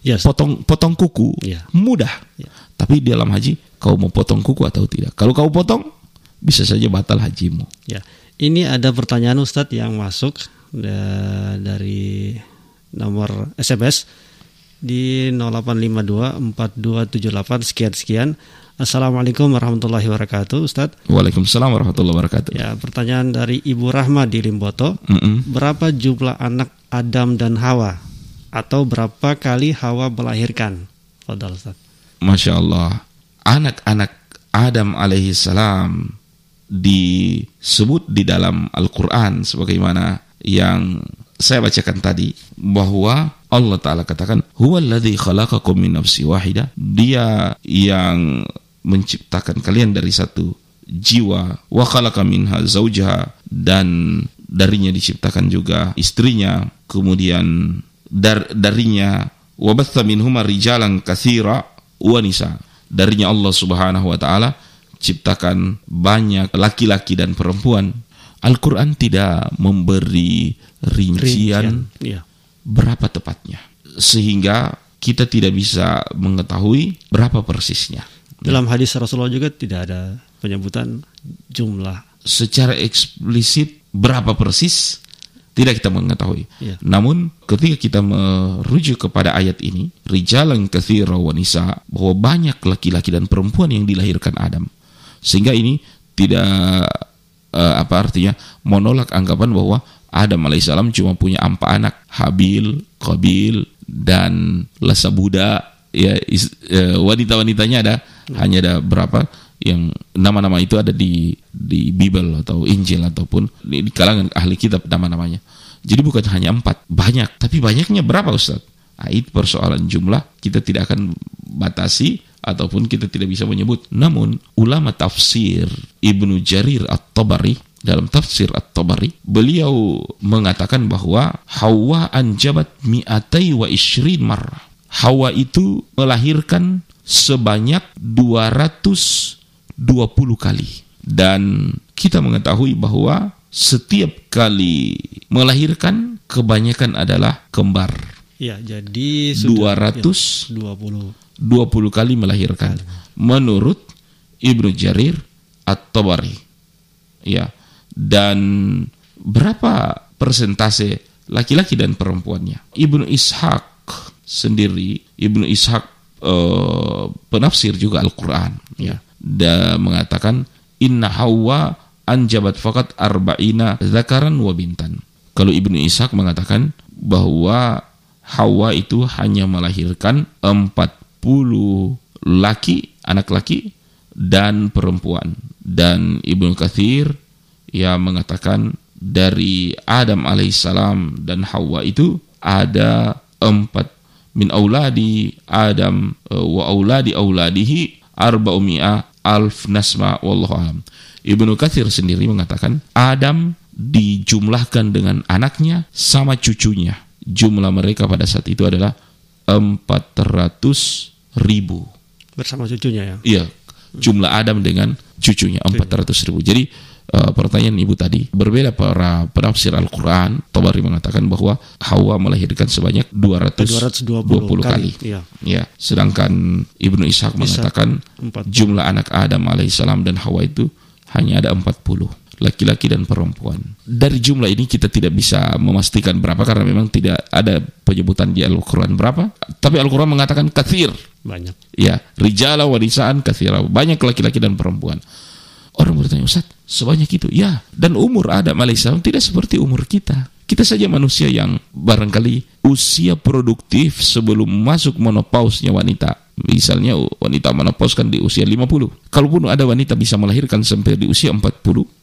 Speaker 1: Ya, Ustaz.
Speaker 2: potong potong kuku
Speaker 1: Ya.
Speaker 2: mudah
Speaker 1: Ya.
Speaker 2: tapi di dalam haji kau mau potong kuku atau tidak kalau kau potong bisa saja batal hajimu
Speaker 1: Ya, ini ada pertanyaan Ustadz yang masuk da- dari nomor SMS di 08524278 sekian sekian. Assalamualaikum warahmatullahi wabarakatuh, Ustadz.
Speaker 2: Waalaikumsalam warahmatullahi wabarakatuh
Speaker 1: Ya, pertanyaan dari Ibu Rahma di Limboto.
Speaker 2: Mm-mm.
Speaker 1: Berapa jumlah anak Adam dan Hawa? Atau berapa kali Hawa melahirkan? Fadal, Ustadz.
Speaker 2: Masya Allah anak-anak Adam alaihi salam disebut di dalam Al-Quran sebagaimana yang saya bacakan tadi bahwa Allah Ta'ala katakan huwallazi khalaqakum min nafsi wahidah dia yang menciptakan kalian dari satu jiwa wa khalaqa minha zaujaha dan darinya diciptakan juga istrinya kemudian dar, darinya wa batha minhuma rijalan katsira wa nisa darinya Allah Subhanahu wa taala ciptakan banyak laki-laki dan perempuan Al-Qur'an tidak memberi rincian
Speaker 1: Ya.
Speaker 2: berapa tepatnya sehingga kita tidak bisa mengetahui berapa persisnya
Speaker 1: Dalam hadis Rasulullah juga tidak ada penyebutan jumlah.
Speaker 2: secara eksplisit berapa persis tidak kita mengetahui.
Speaker 1: Iya.
Speaker 2: Namun ketika kita merujuk kepada ayat ini, rijalan katsira wa nisa bahwa banyak laki-laki dan perempuan yang dilahirkan Adam. Sehingga ini tidak eh, apa artinya menolak anggapan bahwa Adam alaihissalam cuma punya empat anak, Habil, Qabil dan Lasa Buddha ya is- eh, wanita-wanitanya ada hanya ada berapa yang nama-nama itu ada di di Bible atau Injil ataupun di, di kalangan ahli kitab nama-namanya. Jadi bukan hanya empat, banyak. Tapi banyaknya berapa Ustaz? Nah, itu persoalan jumlah kita tidak akan batasi ataupun kita tidak bisa menyebut. Namun ulama tafsir Ibnu Jarir At-Tabari dalam tafsir At-Tabari beliau mengatakan bahwa Hawa anjabat mi'atai wa ishrin marrah. Hawa itu melahirkan sebanyak 220 kali. Dan kita mengetahui bahwa setiap kali melahirkan kebanyakan adalah kembar.
Speaker 1: Ya, jadi sudah
Speaker 2: 200
Speaker 1: ya, 20.
Speaker 2: 20 kali melahirkan menurut Ibnu Jarir At-Tabari. Ya. Dan berapa persentase laki-laki dan perempuannya? Ibnu Ishaq sendiri, Ibnu Ishaq eh, penafsir juga Al-Qur'an ya. Dan mengatakan inna Hawa anjabat fakat arba'ina zakaran wa bintan. Kalau Ibnu Ishaq mengatakan bahwa Hawa itu hanya melahirkan 40 laki, anak laki dan perempuan. Dan Ibnu Kathir ya mengatakan dari Adam alaihissalam dan Hawa itu ada empat min auladi Adam eh, wa auladi auladihi arba'umi'a alf nasma wallahu alam. Ibnu Kathir sendiri mengatakan Adam dijumlahkan dengan anaknya sama cucunya jumlah mereka pada saat itu adalah 400 ribu.
Speaker 1: Bersama cucunya ya.
Speaker 2: Iya, jumlah Adam dengan cucunya 400 ribu. Jadi uh, pertanyaan ibu tadi berbeda para penafsir Al-Quran. Tabari mengatakan bahwa Hawa melahirkan sebanyak 220,
Speaker 1: 220
Speaker 2: kali.
Speaker 1: kali, iya.
Speaker 2: Ya, sedangkan Ibnu Ishaq mengatakan
Speaker 1: 40.
Speaker 2: jumlah anak Adam alaihissalam dan Hawa itu hanya ada 40 laki-laki dan perempuan. Dari jumlah ini kita tidak bisa memastikan berapa karena memang tidak ada penyebutan di Al-Quran berapa. Tapi Al-Quran mengatakan kathir.
Speaker 1: Banyak.
Speaker 2: Ya, rijala warisaan kathira. Banyak laki-laki dan perempuan. Orang bertanya, Ustaz, sebanyak itu? Ya, dan umur Adam alaihissalam tidak seperti umur kita. Kita saja manusia yang barangkali usia produktif sebelum masuk menopausnya wanita. Misalnya wanita menopaus kan di usia 50. Kalaupun ada wanita bisa melahirkan sampai di usia 40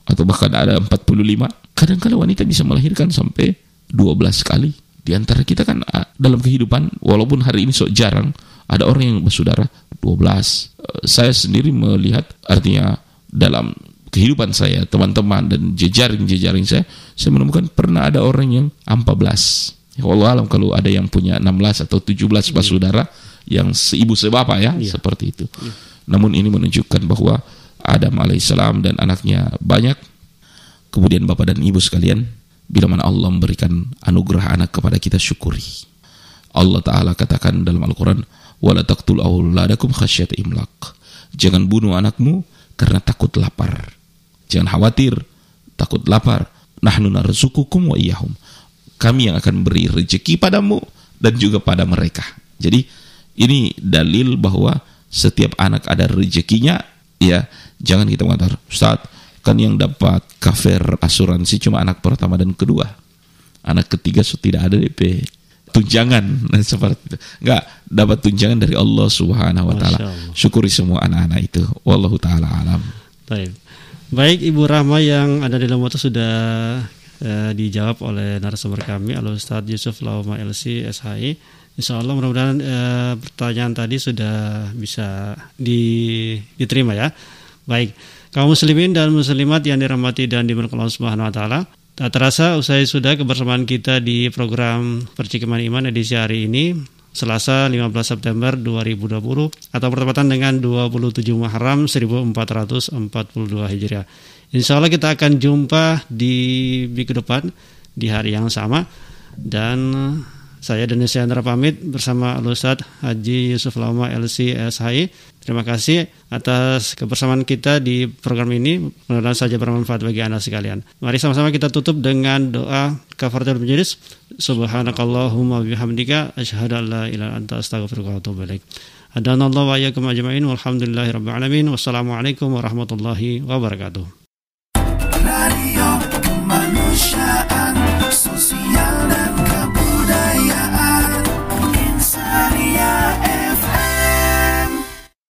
Speaker 2: atau bahkan ada 45, kadang-kadang wanita bisa melahirkan sampai 12 kali. Di antara kita kan ah, dalam kehidupan walaupun hari ini sok jarang ada orang yang bersaudara 12. Eh, Saya sendiri melihat artinya dalam kehidupan saya, teman-teman dan jejaring-jejaring saya, saya menemukan pernah ada orang yang 14. Ya Allah alam kalau ada yang punya 16 atau 17 bersaudara yang seibu sebapa ya,
Speaker 1: ya.
Speaker 2: seperti itu. Ya. Namun ini menunjukkan bahwa Adam alaihissalam dan anaknya banyak. Kemudian bapak dan ibu sekalian, bila mana Allah memberikan anugerah anak kepada kita syukuri. Allah Ta'ala katakan dalam Al-Quran, wala taqtul auladakum khasyat imlak. Jangan bunuh anakmu karena takut lapar. Jangan khawatir, takut lapar. Nahnu narzukukum wa iyahum. Kami yang akan beri rezeki padamu dan juga pada mereka. Jadi ini dalil bahwa setiap anak ada rezekinya, ya jangan kita mengatakan, Ustaz, kan yang dapat kafir asuransi cuma anak pertama dan kedua. Anak ketiga so tidak ada DP tunjangan nah, seperti itu. Enggak dapat tunjangan dari Allah Subhanahu wa taala. Syukuri semua anak-anak itu. Wallahu taala alam.
Speaker 1: Baik. Baik Ibu Rahma yang ada di dalam waktu sudah eh, dijawab oleh narasumber kami Al Ustadz Yusuf Lauma LC SHI. Insya Allah mudah-mudahan eh, pertanyaan tadi sudah bisa di- diterima ya. Baik, kaum muslimin dan muslimat yang dirahmati dan diberkahi Allah Subhanahu wa taala. Tak terasa usai sudah kebersamaan kita di program Percikiman Iman edisi hari ini Selasa 15 September 2020 atau bertepatan dengan 27 Muharram 1442 Hijriah. Insya Allah kita akan jumpa di minggu depan di hari yang sama dan saya Denis Chandra pamit bersama Al Ustadz Haji Yusuf Lama LC SHI. Terima kasih atas kebersamaan kita di program ini. Mudah-mudahan saja bermanfaat bagi Anda sekalian. Mari sama-sama kita tutup dengan doa kafaratul majlis. Subhanakallahumma bihamdika asyhadu an la ilaha anta astaghfiruka wa atubu ilaik. Hadanallahu wa iyyakum ajma'in walhamdulillahi rabbil alamin. Wassalamualaikum warahmatullahi wabarakatuh.
Speaker 6: Radio Manusia